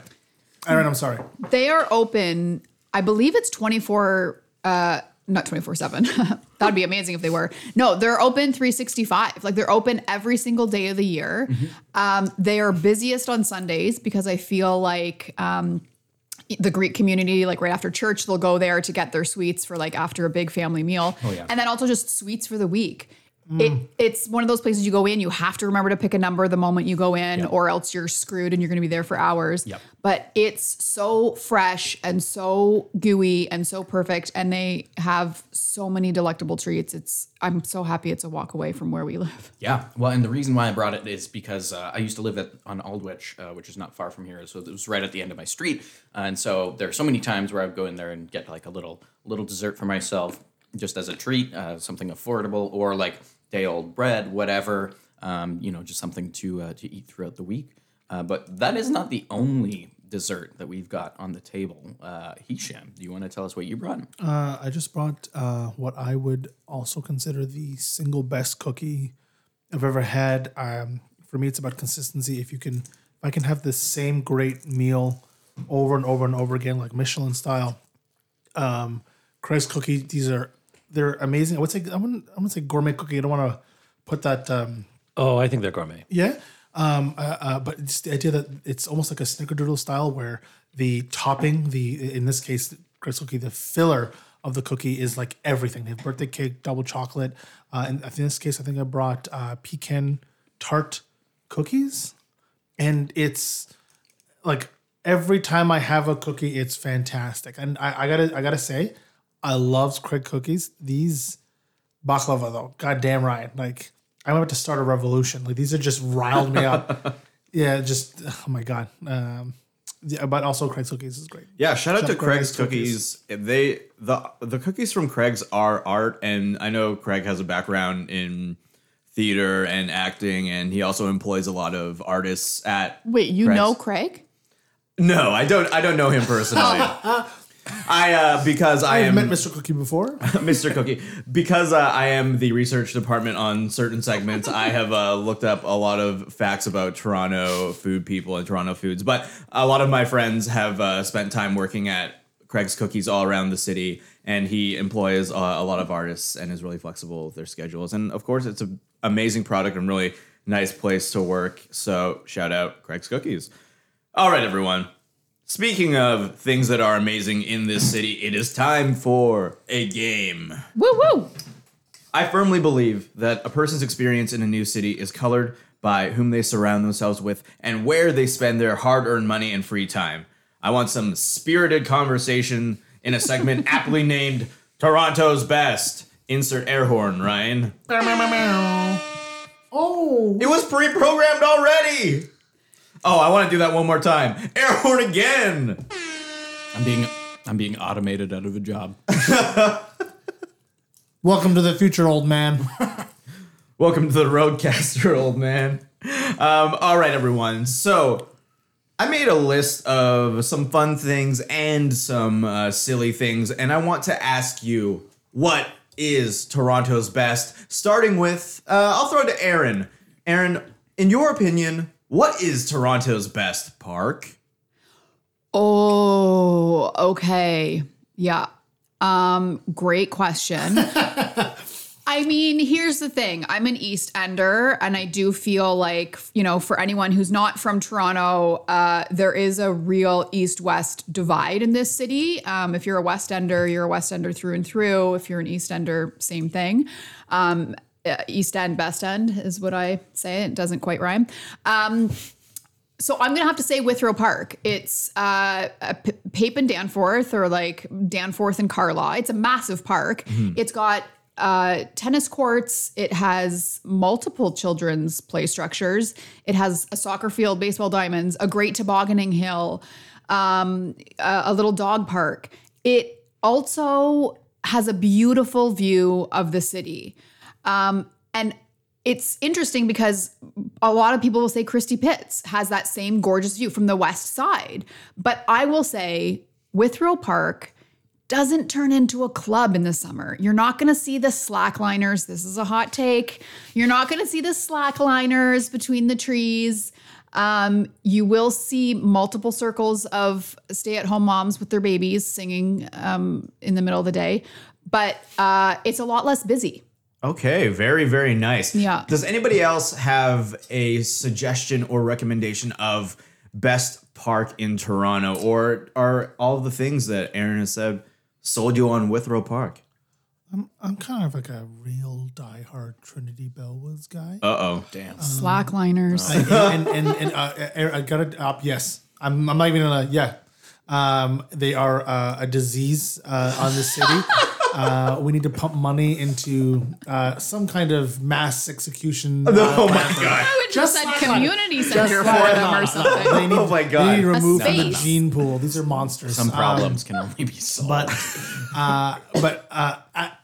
All right, I'm sorry. They are open. I believe it's 24 uh not 24/7. That'd be amazing if they were. No, they're open 365. Like they're open every single day of the year. Um they are busiest on Sundays because I feel like um the Greek community, like right after church, they'll go there to get their sweets for like after a big family meal. Oh, yeah. And then also just sweets for the week. It, it's one of those places you go in, you have to remember to pick a number the moment you go in, or else you're screwed and you're going to be there for hours. Yep. But it's so fresh and so gooey and so perfect. And they have so many delectable treats. It's, I'm so happy it's a walk away from where we live. Yeah, well, and the reason why I brought it is because uh, I used to live at, on Aldwych, uh, which is not far from here, so it was right at the end of my street, and so there are so many times where I would go in there and get like a little little dessert for myself, just as a treat, uh, something affordable, or like day old bread, whatever, um, you know, just something to uh, to eat throughout the week. Uh, but that is not the only dessert that we've got on the table. Uh, Hisham, do you want to tell us what you brought? Uh, I just brought uh, what I would also consider the single best cookie I've ever had. Um, for me, it's about consistency. If you can, if I can have the same great meal over and over and over again, like Michelin style, um, cookie. These are they're amazing. I would say I wouldn't I wouldn't say gourmet cookie. I don't want to put that. Um, Oh, I think they're gourmet. yeah. Um, uh, uh, but it's the idea that it's almost like a snickerdoodle style where the topping, the in this case, Chris cookie, the filler of the cookie is like everything. They have birthday cake, double chocolate. Uh, and in this case, I think I brought uh, pecan tart cookies, and it's like every time I have a cookie, it's fantastic. And I, I gotta, I gotta say, I love Craig cookies. These baklava though, goddamn right. Like I'm about to start a revolution. Like these are just riled me up. yeah, just oh my god. Um, yeah, but also Craig's cookies is great. Yeah, shout out Shout to out Craig's Craig's cookies. They the the cookies from Craig's are art, and I know Craig has a background in theater and acting, and he also employs a lot of artists at. Wait, you Craig's. know Craig? No, I don't. I don't know him personally. I uh, because I I have am met Mr. Cookie before. Mr. Cookie. Because uh, I am the research department on certain segments, I have uh, looked up a lot of facts about Toronto food people and Toronto foods. But a lot of my friends have uh, spent time working at Craig's Cookies all around the city, and he employs uh, a lot of artists and is really flexible with their schedules. And of course, it's an amazing product and really nice place to work. So shout out Craig's Cookies. All right, everyone. Speaking of things that are amazing in this city, it is time for a game. Woo woo! I firmly believe that a person's experience in a new city is colored by whom they surround themselves with and where they spend their hard earned money and free time. I want some spirited conversation in a segment aptly named Toronto's Best. Insert air horn, Ryan. oh, It was pre programmed already. Oh, I want to do that one more time. Air horn again. I'm being I'm being automated out of a job. welcome to the future, old man. Welcome to the RodeCaster, old man. Um, all right, everyone. So I made a list of some fun things and some uh, silly things, and I want to ask you what is Toronto's best? Starting with, uh, I'll throw it to Aaron. Aaron, in your opinion, what is Toronto's best park? Oh, okay. Yeah. Um, great question. I mean, here's the thing. I'm an East Ender, and I do feel like, you know, for anyone who's not from Toronto, uh, there is a real East West divide in this city. Um, if you're a West Ender, you're a West Ender through and through. If you're an East Ender, same thing. Um, East End, Best End is what I say. It doesn't quite rhyme. Um, so I'm gonna have to say Withrow Park. It's uh, P- Pape and Danforth, or like Danforth and Carlaw. It's a massive park. It's got uh, tennis courts. It has multiple children's play structures. It has a soccer field, baseball diamonds, a great tobogganing hill, um, a, a little dog park. It also has a beautiful view of the city. Um, and it's interesting because a lot of people will say Christie Pitts has that same gorgeous view from the west side. But I will say Withrow Park doesn't turn into a club in the summer. You're not going to see the slackliners. This is a hot take. You're not going to see the slackliners between the trees. Um, you will see multiple circles of stay at home moms with their babies singing um, in the middle of the day, but uh, it's a lot less busy. Okay, very, very nice. Yeah. Does anybody else have a suggestion or recommendation of best park in Toronto, or are all the things that Aaron has said sold you on Withrow Park? I'm, I'm kind of like a real diehard Trinity Bellwoods guy. Uh oh, damn. Slackliners. I- and and, and uh, I- I got it up. Yes, I'm. I'm not even gonna. Yeah, um, they are uh, a disease uh, on the city. Uh, we need to pump money into uh, some kind of mass execution. uh, Oh my plan. God. I would just said like community Just center like for them or that. something. They need, Oh my God. They need to remove from the gene pool. These are monsters. Some Um, problems can only be solved. but uh, but uh,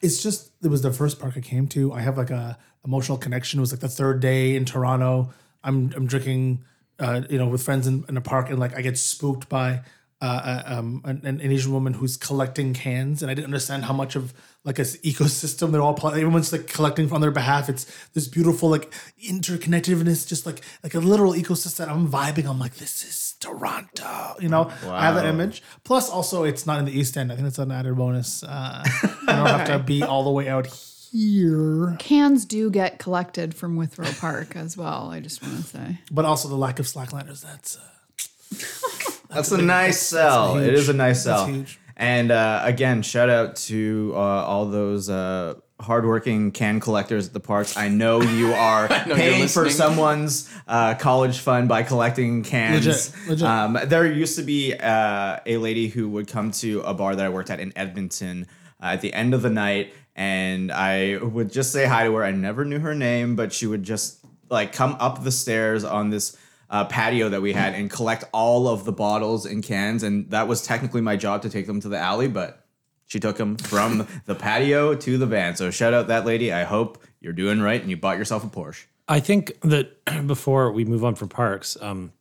it's just it was the first park I came to. I have like a emotional connection. It was like the third day in Toronto. I'm I'm drinking, uh, you know, with friends in, in a park, and like I get spooked by uh, uh, um, an, an Asian woman who's collecting cans, and I didn't understand how much of like this ecosystem they're all pl- everyone's like collecting on their behalf. It's this beautiful like interconnectedness, just like like a literal ecosystem. I'm vibing. I'm like, this is Toronto. You know, I have that image. Plus, also, it's not in the East End. I think it's an added bonus. Uh, I don't have to be all the way out here. Cans do get collected from Withrow Park as well. I just want to say. But also the lack of slackliners. That's uh, That's a nice sell. It is a nice That's sell. And uh, again, shout out to uh, all those uh, hardworking can collectors at the parks. I know you are know paying for someone's uh, college fund by collecting cans. Legit, legit. Um, there used to be uh, a lady who would come to a bar that I worked at in Edmonton uh, at the end of the night, and I would just say hi to her. I never knew her name, but she would just like come up the stairs on this uh, patio that we had and collect all of the bottles and cans. And that was technically my job to take them to the alley, but she took them from the patio to the van. So shout out that lady. I hope you're doing right and you bought yourself a Porsche. I think that before we move on from parks, um,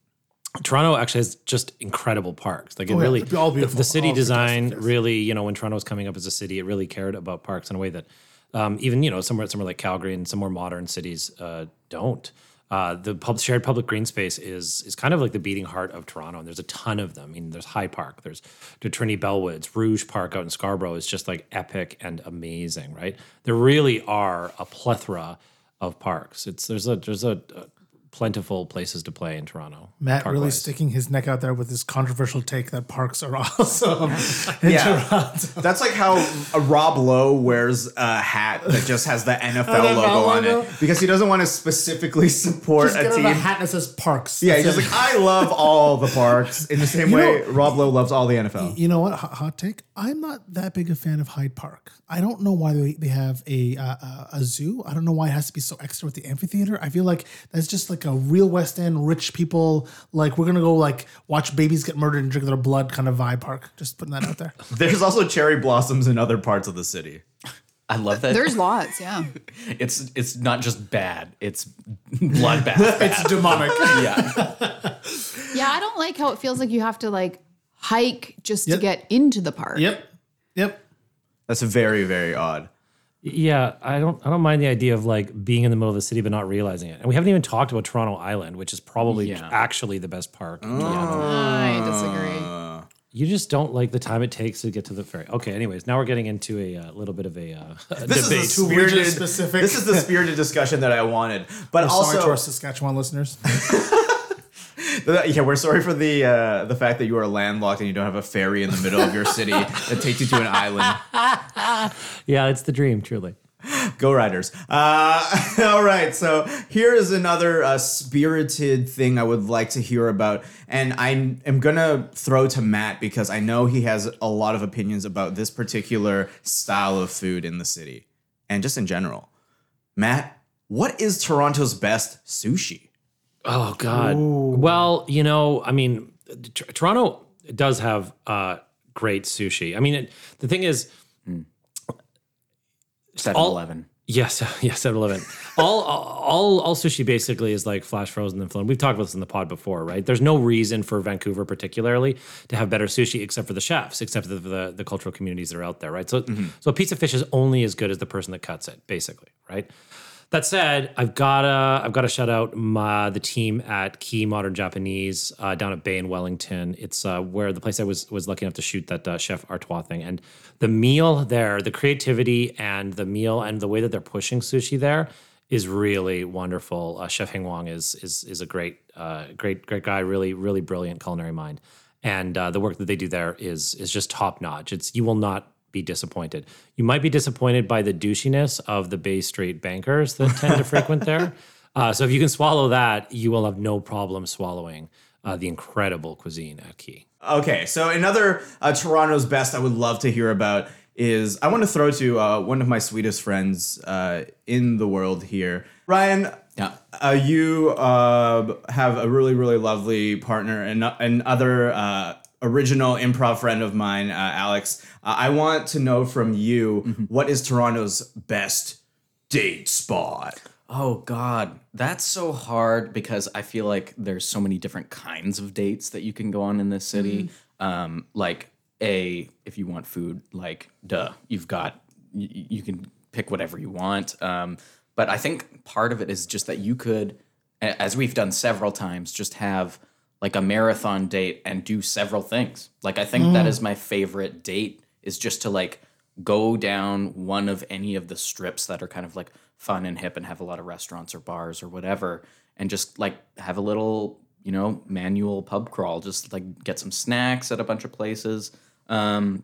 Toronto actually has just incredible parks. Like it Oh, yeah, really, they're all beautiful, the city all design yes. really, you know, when Toronto was coming up as a city, it really cared about parks in a way that um, even you know somewhere somewhere like Calgary and some more modern cities uh, don't. Uh, the pub, shared public green space is is kind of like the beating heart of Toronto, and there's a ton of them. I mean, there's High Park, there's the Trinity Bellwoods, Rouge Park out in Scarborough is just like epic and amazing, right? There really are a plethora of parks. It's there's a there's a, uh plentiful places to play in Toronto. Matt really park-wise. sticking his neck out there with this controversial take that parks are awesome. in Yeah. Toronto. That's like how Rob Lowe wears a hat that just has the NFL NFL logo on logo? it because he doesn't want to specifically support Just a get him team. a hat that says parks. Yeah, he's just like, I love all the parks in the same You way know- Rob Lowe loves all the NFL. You know what? Hot, hot take. I'm not that big a fan of High Park. I don't know why they, they have a uh, uh, a zoo. I don't know why it has to be so extra with the amphitheater. I feel like that's just like a real West End rich people like we're gonna go like watch babies get murdered and drink their blood kind of vibe park. Just putting that out there. There's also cherry blossoms in other parts of the city. I love that. There's lots, yeah. it's it's not just bad; it's bloodbath. it's demonic. yeah, Yeah, I don't like how it feels like you have to like hike just Yep. to get into the park. Yep. Yep. That's very, very odd. Yeah, I don't I don't mind the idea of like being in the middle of the city but not realizing it. And we haven't even talked about Toronto Island, which is probably Yeah. actually the best park. in Oh. I disagree. You just don't like the time it takes to get to the ferry. Okay, anyways, now we're getting into a uh, little bit of a, uh, a This debate. is the Too region spirited, specific. This is the spirited discussion that I wanted. But We're sorry to our Saskatchewan listeners. yeah, we're sorry for the uh, the fact that you are landlocked and you don't have a ferry in the middle of your city that takes you to an island. yeah, it's the dream, truly. Go Riders. Uh, all right, so here is another uh, spirited thing I would like to hear about. And I am going to throw to Matt because I know he has a lot of opinions about this particular style of food in the city and just in general. Matt, what is Toronto's best sushi? Oh God. Well, you know, I mean, T- Toronto does have uh, great sushi. I mean, it, the thing is, Seven Eleven. Yes, yes, 7-Eleven. all, all, all sushi basically is like flash frozen and flown. We've talked about this in the pod before, right? There's no reason for Vancouver particularly to have better sushi except for the chefs, except for the, the, the cultural communities that are out there, right? So, so a piece of fish is only as good as the person that cuts it, basically, right? That said, I've gotta I've gotta shout out my, the team at Ki Modern Japanese uh, down at Bay in Wellington. It's uh, where the place I was was lucky enough to shoot that uh, Chef Artois thing, and the meal there, the creativity and the meal and the way that they're pushing sushi there is really wonderful. Uh, Chef Hing Wong is is is a great uh, great great guy. Really really brilliant culinary mind, and uh, the work that they do there is is just top notch. It's you will not be disappointed. You might be disappointed by the douchiness of the Bay Street bankers that tend to frequent there. Uh, so if you can swallow that, you will have no problem swallowing uh, the incredible cuisine at Ki. Okay, so another uh, Toronto's best I would love to hear about is I want to throw to uh, one of my sweetest friends uh, in the world here, Ryan. Yeah. Uh, you uh, have a really, really lovely partner and and other uh, original improv friend of mine, uh, Alex. Uh, I want to know from you what is Toronto's best date spot? Oh God, that's so hard because I feel like there's so many different kinds of dates that you can go on in this city. Um, like a, if you want food, like duh, you've got you, you can pick whatever you want. Um, but I think part of it is just that you could, as we've done several times, just have like a marathon date and do several things. Like I think that is my favorite date is just to like go down one of any of the strips that are kind of like fun and hip and have a lot of restaurants or bars or whatever and just like have a little you know manual pub crawl just like get some snacks at a bunch of places. Um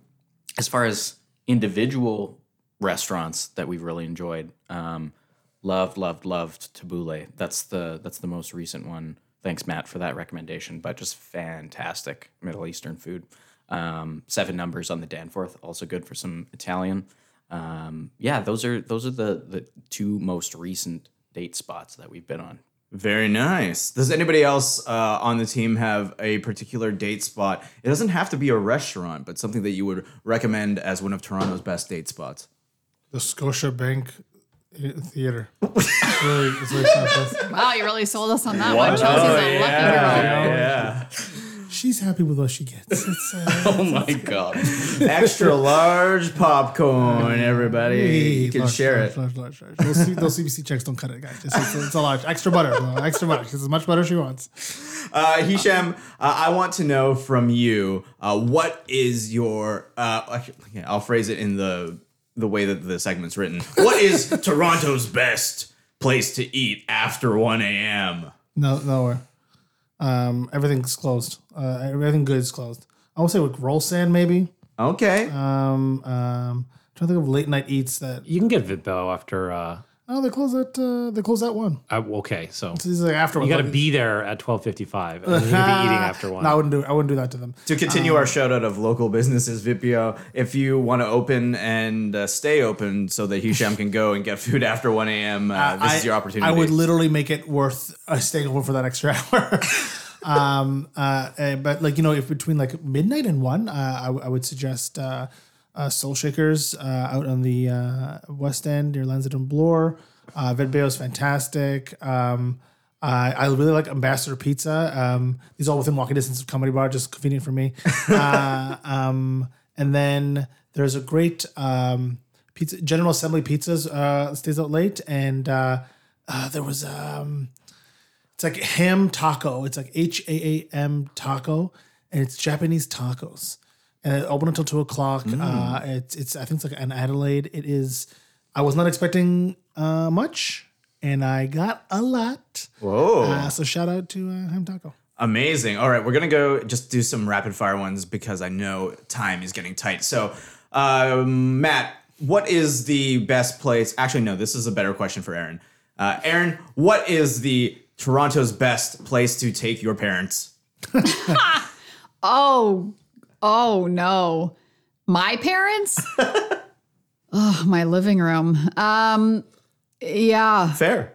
as far as individual restaurants that we've really enjoyed um loved loved loved tabbouleh. That's the that's the most recent one thanks matt for that recommendation but just fantastic middle eastern food um seven numbers on the danforth also good for some italian um yeah those are those are the the two most recent date spots that we've been on Very nice. Does anybody else uh, on the team have a particular date spot? It doesn't have to be a restaurant, but something that you would recommend as one of Toronto's best date spots. The Scotiabank Theater. It's really, it's really. Wow, you really sold us on that one. Chelsea's a lucky hero. yeah. She's happy with what she gets. It's, uh, oh my god Extra large popcorn, everybody. You can large, share large, it. Large, large, large. Those, C- those CBC checks don't cut it, guys. Just, it's, it's a large. Extra butter. extra butter. Because as much butter as she wants. Uh, Hisham, uh, I want to know from you uh, what is your. Uh, I'll phrase it in the the way that the segment's written. What is Toronto's best place to eat after 1 a.m.? No, nowhere. Um, everything's closed. Uh, everything good is closed. I would say like Rol San maybe. Okay. Um, um, trying to think of late night eats that. You can get Vit Beo after. Uh, Oh, they close at uh, they close at one. uh, okay, so So this is like after one. you got to be there at twelve fifty five, and then you can be eating after one. No, I wouldn't do. I wouldn't do that to them. To continue our shout out of local businesses, Vit Beo, if you want to open and uh, stay open so that Hisham can go and get food after 1 a.m., uh, this I- is your opportunity. I would literally make it worth uh, staying open for that extra hour. um, uh, uh, but like you know, if between like midnight and one, uh, I, w- I would suggest uh, uh, Soul Shakers uh, out on the uh, West End near Lansdowne Bloor. Uh, Vit Beo is fantastic. Um, I I really like Ambassador Pizza. Um, these all within walking distance of Comedy Bar, just convenient for me. uh, um, and then there's a great um, pizza, General Assembly Pizzas uh, stays out late, and uh, uh, there was um, it's like ham taco. It's like H A A M taco, and it's Japanese tacos. And it opened until two o'clock. Uh, it's it's I think it's like an Adelaide. It is. I was not expecting uh, much, and I got a lot. Whoa. Uh, so shout out to uh, ham taco. Amazing. All right, we're gonna go just do some rapid fire ones because I know time is getting tight. So, um, Matt, what is the best place? Actually, no, this is a better question for Aaron. Uh, Aaron, what is the Toronto's best place to take your parents? Oh, oh no. My parents? oh, my living room. Um, yeah, Fair.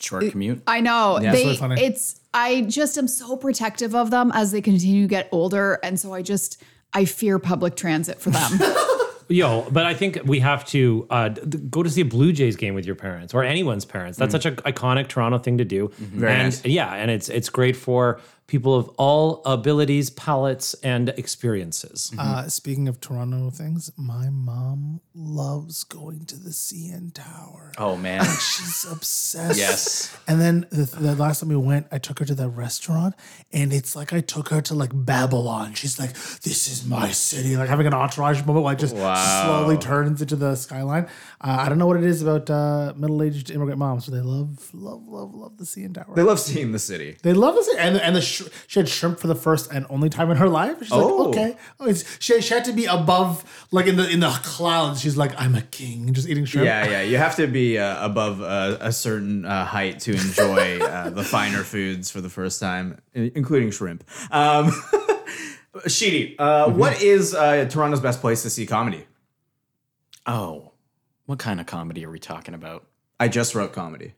short commute I know. Yeah, they really funny. it's I just am so protective of them as they continue to get older. And so I just I fear public transit for them. Yo, but I think we have to uh, d- d- go to see a Blue Jays game with your parents or anyone's parents. That's such an iconic Toronto thing to do. Very and nice. yeah, and it's it's great for people of all abilities, palates, and experiences. Uh, speaking of Toronto things, my mom loves going to the CN Tower. Oh man. She's obsessed. Yes. And then the, the last time we went, I took her to that restaurant, and it's like I took her to like Babylon. She's like, "This is my city," like having an entourage moment. Where I just slowly turns into the skyline. Uh, I don't know what it is about uh, middle-aged immigrant moms, but they love, love, love, love the CN Tower. They love seeing the city. They love this, and and the sh- she had shrimp for the first and only time in her life. She's Oh. like, okay, oh, it's, she, she had to be above, like in the in the clouds. She's like, I'm a king, just eating shrimp. Yeah, yeah. You have to be uh, above uh, a certain uh, height to enjoy uh, the finer foods for the first time, including shrimp. Um, Sheedy, uh, what is uh, Toronto's best place to see comedy? Oh, what kind of comedy are we talking about? I just wrote comedy.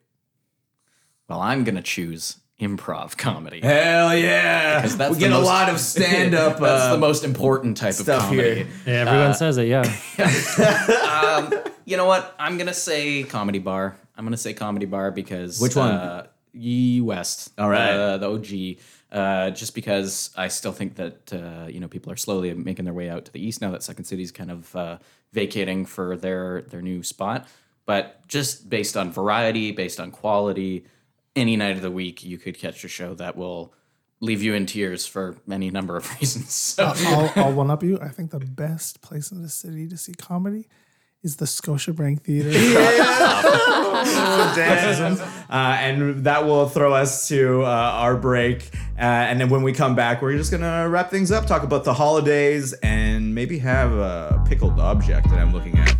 Well, I'm gonna choose improv comedy. Hell yeah! Because that's we get the a most- lot of stand up. that's uh, the most important type of comedy. here. Yeah, everyone says it. Yeah. You know what? I'm gonna say comedy bar. I'm gonna say comedy bar because Which one? Uh, Ye West. All right. uh, the OG. Uh, just because I still think that uh, you know people are slowly making their way out to the east now that Second City's kind of uh, vacating for their their new spot. But just based on variety, based on quality, any night of the week you could catch a show that will leave you in tears for any number of reasons. So I'll, I'll one up you. I think the best place in the city to see comedy is the Scotiabank Theater. uh, and that will throw us to uh, our break. Uh, and then when we come back, we're just gonna wrap things up, talk about the holidays, and maybe have a pickled object that I'm looking at.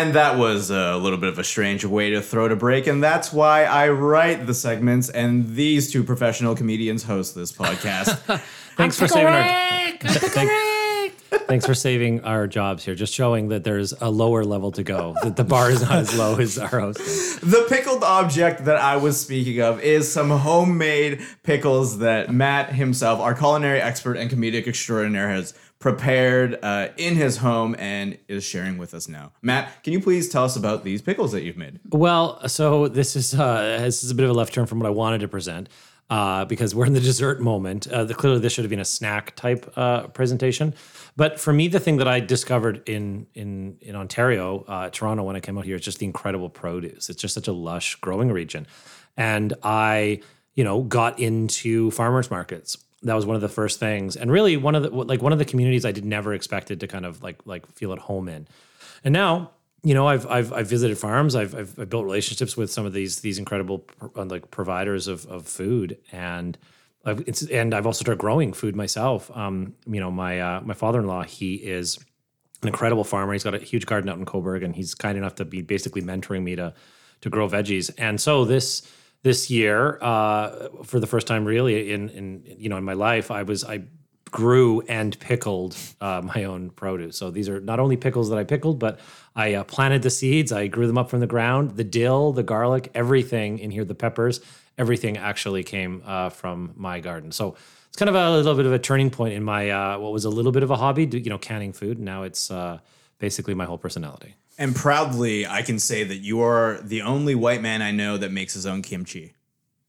And that was a little bit of a strange way to throw to break, and that's why I write the segments, and these two professional comedians host this podcast. Thanks for saving our. Thank- Thanks for saving our jobs here. Just showing that there's a lower level to go. That the bar is not as low as our host. the pickled object that I was speaking of is some homemade pickles that Matt himself, our culinary expert and comedic extraordinaire, has prepared uh, in his home and is sharing with us now. Matt, can you please tell us about these pickles that you've made? Well, so this is uh, this is a bit of a left turn from what I wanted to present. Uh, because we're in the dessert moment. Uh, the, clearly, this should have been a snack type uh, presentation. But for me, the thing that I discovered in in in Ontario, uh, Toronto, when I came out here, is just the incredible produce. It's just such a lush growing region, and I, you know, got into farmers markets. That was one of the first things, and really one of the like one of the communities I did never expected to kind of like like feel at home in. And now you know, I've I've, I've visited farms. I've, I've I've built relationships with some of these these incredible pro- like providers of of food, and I've and I've also started growing food myself. Um, you know, my uh, my father in law, he is an incredible farmer. He's got a huge garden out in Cobourg, and he's kind enough to be basically mentoring me to to grow veggies. And so this this year, uh, for the first time, really in in you know in my life, I was I grew and pickled uh, my own produce. So these are not only pickles that I pickled, but I uh, planted the seeds. I grew them up from the ground. The dill, the garlic, everything in here, the peppers, everything actually came uh, from my garden. So it's kind of a little bit of a turning point in my uh, what was a little bit of a hobby, you know, canning food. Now it's uh, basically my whole personality. And proudly, I can say that you are the only white man I know that makes his own kimchi.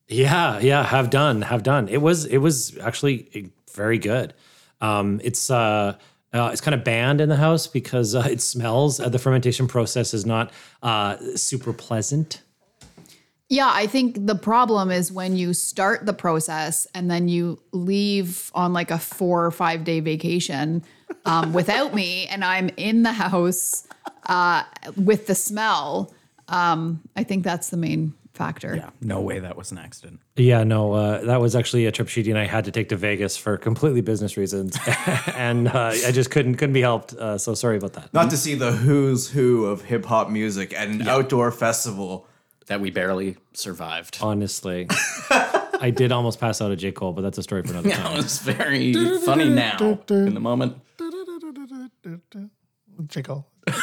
Yeah, yeah, have done, have done. It was it was actually very good. Um, it's uh, uh, it's kind of banned in the house because uh, it smells. Uh, the fermentation process is not uh, super pleasant. Yeah, I think the problem is when you start the process and then you leave on like a four or five day vacation um, without me, and I'm in the house uh, with the smell. Um, I think that's the main factor. Yeah, no way that was an accident. Yeah, no, uh, that was actually a trip Sheedy and I had to take to Vegas for completely business reasons, and uh, I just couldn't couldn't be helped. Uh, so sorry about that. Not to see the who's who of hip hop music at an outdoor festival. That we barely survived. Honestly, I did almost pass out at J Cole, but that's a story for another Yeah, time. it was very funny now. In the moment. Chico.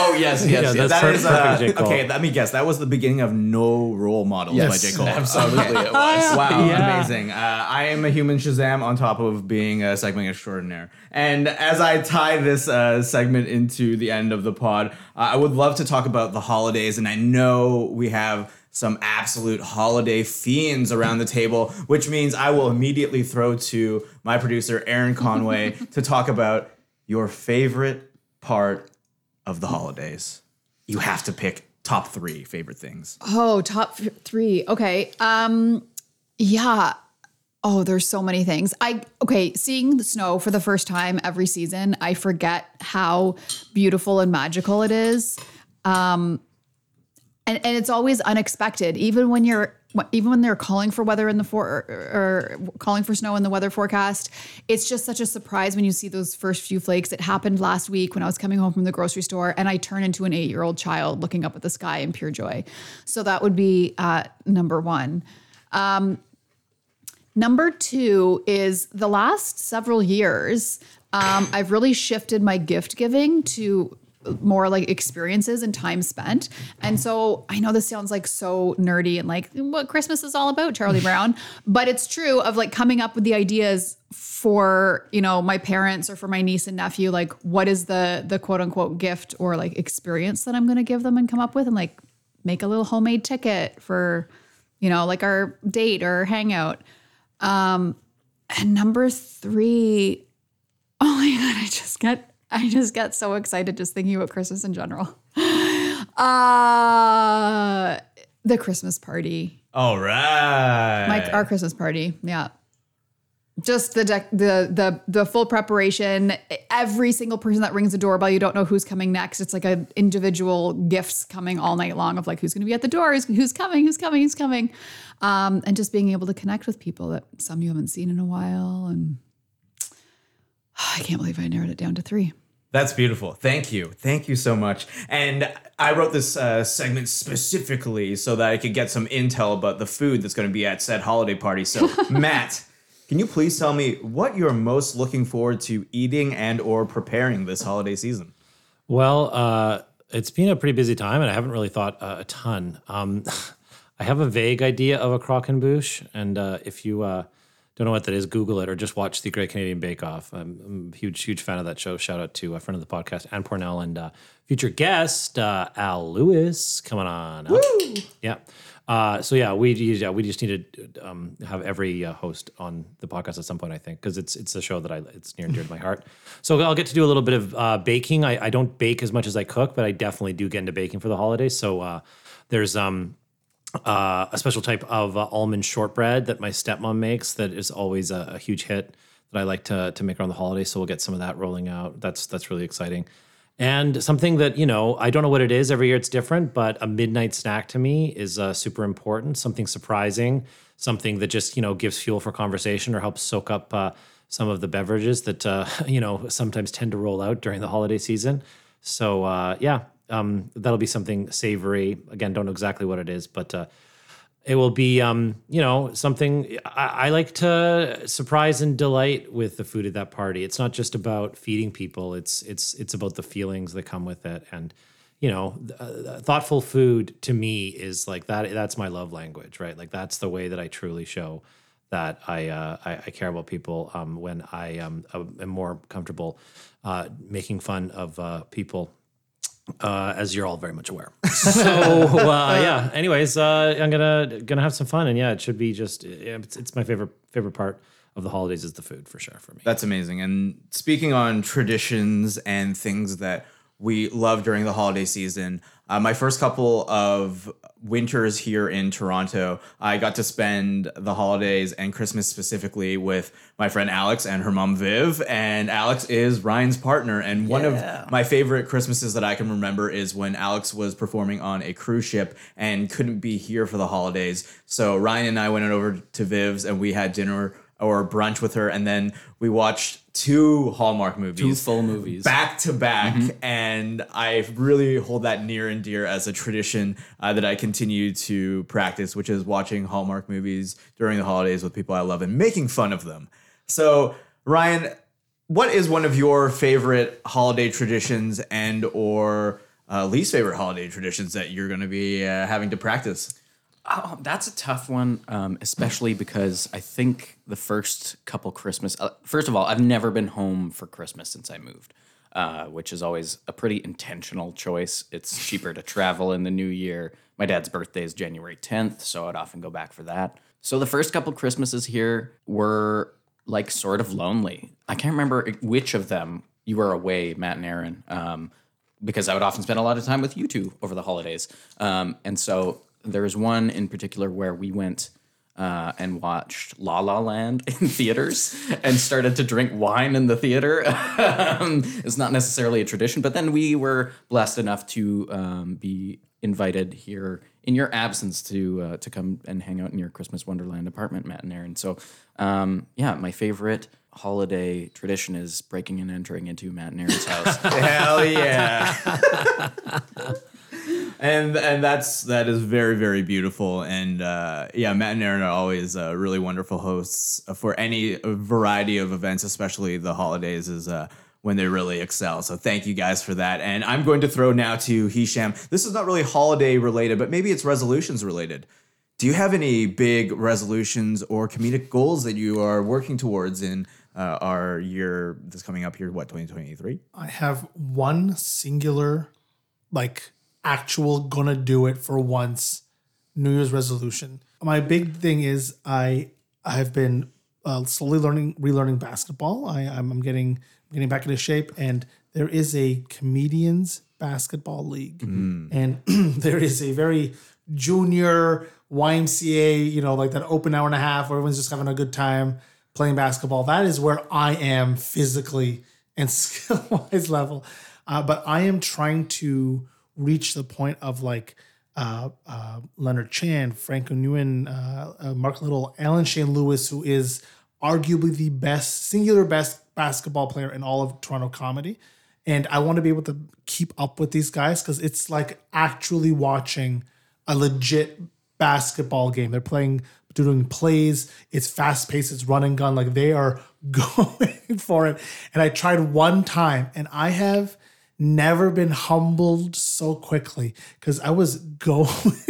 Oh yes, yes, Yeah, yes. that's That per- is, perfect uh, J. Cole. okay. Let me guess. That was the beginning of No Role Models Yes, by J Cole. absolutely it was. Wow, Yeah. amazing. Uh, I am a human Shazam on top of being a segment extraordinaire. And as I tie this uh, segment into the end of the pod, uh, I would love to talk about the holidays. And I know we have some absolute holiday fiends around the table, which means I will immediately throw to my producer, Aaron Conway, to talk about your favorite part of the holidays. You have to pick top three favorite things. Oh, top three. Okay. Um, yeah. Oh, there's so many things. I okay, seeing the snow for the first time every season, I forget how beautiful and magical it is. Um, and, and it's always unexpected, even when you're even when they're calling for weather in the for or, or calling for snow in the weather forecast. It's just such a surprise when you see those first few flakes. It happened last week when I was coming home from the grocery store, and I turn into an eight year old child looking up at the sky in pure joy. So that would be uh, number one. Um, Number two is the last several years, um, I've really shifted my gift giving to more like experiences and time spent. And so I know this sounds like so nerdy and like what Christmas is all about, Charlie Brown, but it's true of like coming up with the ideas for, you know, my parents or for my niece and nephew, like what is the the quote unquote gift or like experience that I'm going to give them and come up with and like make a little homemade ticket for, you know, like our date or hangout. Um, and number three, oh my god, I just get I just get so excited just thinking about Christmas in general. Uh the Christmas party. All right. My our Christmas party. Yeah. Just the dec- the the the full preparation. Every single person that rings the doorbell, you don't know who's coming next. It's like a individual gifts coming all night long of like who's going to be at the door, who's, who's coming, who's coming, who's coming, um, and just being able to connect with people that some you haven't seen in a while. And I can't believe I narrowed it down to three. That's beautiful. Thank you. Thank you so much. And I wrote this uh, segment specifically so that I could get some intel about the food that's going to be at said holiday party. So, Matt, can you please tell me what you're most looking forward to eating and or preparing this holiday season? Well, uh, it's been a pretty busy time, and I haven't really thought uh, a ton. Um, I have a vague idea of a croquembouche, and uh, if you uh, don't know what that is, Google it or just watch the Great Canadian Bake Off. I'm, I'm a huge, huge fan of that show. Shout out to a friend of the podcast, Ann Pornel, and uh, future guest uh, Al Lewis coming on. up. Yeah. Uh, so yeah, we yeah, we just need to um, have every uh, host on the podcast at some point, I think, because it's it's a show that I it's near and dear to my heart. So I'll get to do a little bit of uh, baking. I, I don't bake as much as I cook, but I definitely do get into baking for the holidays. So uh, there's um, uh, a special type of uh, almond shortbread that my stepmom makes that is always a, a huge hit that I like to to make around the holidays. So we'll get some of that rolling out. That's that's really exciting. And something that, you know, I don't know what it is. Every year it's different, but a midnight snack to me is uh, super important. Something surprising, something that just, you know, gives fuel for conversation or helps soak up uh, some of the beverages that, uh, you know, sometimes tend to roll out during the holiday season. So, uh, yeah, um, that'll be something savory. Again, don't know exactly what it is, but uh, it will be um, you know something I, I like to surprise and delight with the food at that party. It's not just about feeding people. It's it's it's about the feelings that come with it. And you know uh, thoughtful food to me is like that that's my love language right? Like that's the way that i truly show that I, uh, I I care about people um, when I um, am more comfortable uh, making fun of uh, people uh, as you're all very much aware. So uh, yeah. Anyways, uh, I'm gonna gonna have some fun, and yeah, it should be just it's, it's my favorite favorite part of the holidays is the food for sure for me. That's amazing. And speaking on traditions and things that we love during the holiday season. Uh, my first couple of winters here in Toronto, I got to spend the holidays and Christmas specifically with my friend Alex and her mom Viv. And Alex is Ryan's partner. And one Yeah. of my favorite Christmases that I can remember is when Alex was performing on a cruise ship and couldn't be here for the holidays. So Ryan and I went over to Viv's and we had dinner or brunch with her, and then we watched two Hallmark movies, Two full movies. back to back, and I really hold that near and dear as a tradition uh, that I continue to practice, which is watching Hallmark movies during the holidays with people I love and making fun of them. So, Ryan, what is one of your favorite holiday traditions and or uh, least favorite holiday traditions that you're going to be uh, having to practice? Oh, that's a tough one, um, especially because I think the first couple Christmas. Uh, first of all, I've never been home for Christmas since I moved, uh, which is always a pretty intentional choice. It's cheaper to travel in the new year. My dad's birthday is January 10th, so I'd often go back for that. So the first couple Christmases here were like sort of lonely. I can't remember which of them you were away, Matt and Aaron. Um, because I would often spend a lot of time with you two over the holidays. Um, and so there was one in particular where we went uh, and watched La La Land in theaters and started to drink wine in the theater. um, it's not necessarily a tradition, but then we were blessed enough to um, be invited here in your absence to uh, to come and hang out in your Christmas Wonderland apartment, Matt and Aaron. So, um, yeah, my favorite holiday tradition is breaking and entering into Matt and Aaron's house. Hell yeah. And and that's that is very very beautiful. And uh, yeah Matt and Aaron are always uh, really wonderful hosts for any variety of events especially the holidays is uh, when they really excel. So thank you guys for that. And I'm going to throw now to Hisham. This is not really holiday related but maybe it's resolutions related. Do you have any big resolutions or comedic goals that you are working towards in uh, our year that's coming up here what 2023 I have one singular, like actual gonna do it for once New Year's resolution. My big thing is I I have been uh, slowly learning relearning basketball. I I'm, I'm getting getting back into shape, and there is a comedians basketball league, and there is a very junior YMCA, you know, like that open hour and a half where everyone's just having a good time playing basketball. That is where I am physically and skill wise level. Uh, but I am trying to reach the point of like uh, uh, Leonard Chan, Franco Nguyen, uh, uh, Mark Little, Alan Shane Lewis, who is arguably the best, singular best basketball player in all of Toronto comedy. And I want to be able to keep up with these guys because it's like actually watching a legit basketball game. They're playing, doing plays. It's fast paced. It's run and gun. Like they are going for it. And I tried one time, and I have never been humbled so quickly because I was going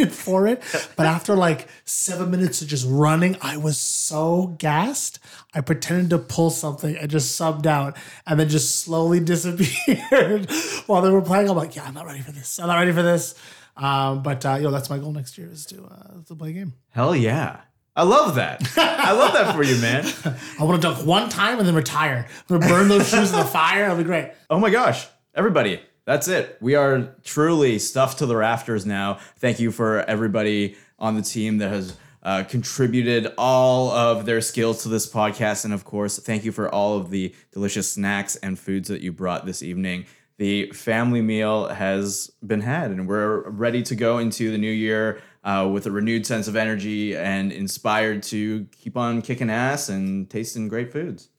for it. But after like seven minutes of just running, I was so gassed. I pretended to pull something and just subbed out and then just slowly disappeared while they were playing. I'm like, yeah, I'm not ready for this. I'm not ready for this. Um, but uh, yo, that's my goal next year is to uh, to play a game. Hell yeah. I love that. I love that for you, man. I want to dunk one time and then retire. I'm gonna burn those shoes in the fire. That'll be great. Oh my gosh. Everybody, that's it. We are truly stuffed to the rafters now. Thank you for everybody on the team that has uh, contributed all of their skills to this podcast. And of course, thank you for all of the delicious snacks and foods that you brought this evening. The family meal has been had, and we're ready to go into the new year uh, with a renewed sense of energy and inspired to keep on kicking ass and tasting great foods.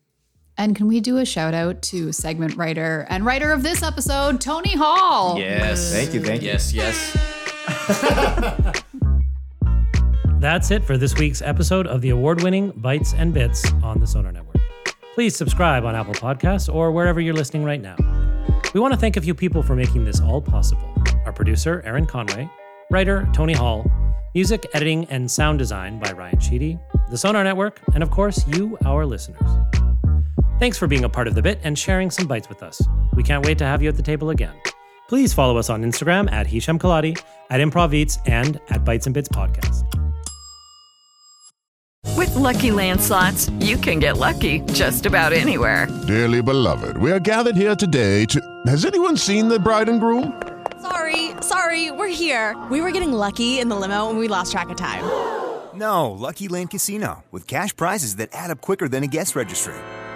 And can we do a shout out to segment writer and writer of this episode, Tony Hall? Yes. Thank you. Thank you. Yes, yes. That's it for this week's episode of the award winning Bites and Bits on the Sonar Network. Please subscribe on Apple Podcasts or wherever you're listening right now. We want to thank a few people for making this all possible our producer, Aaron Conway, writer, Tony Hall, music, editing, and sound design by Ryan Sheedy, the Sonar Network, and of course, you, our listeners. Thanks for being a part of the bit and sharing some bites with us. We can't wait to have you at the table again. Please follow us on Instagram at Hisham Kelati, at Improv Eats, and at Bites and Bits Podcast. With With Lucky Land slots, you can get lucky just about anywhere. Dearly beloved, we are gathered here today to. Has anyone seen the bride and groom? Sorry, sorry, we're here. We were getting lucky in the limo and we lost track of time. No, Lucky Land Casino, with cash prizes that add up quicker than a guest registry.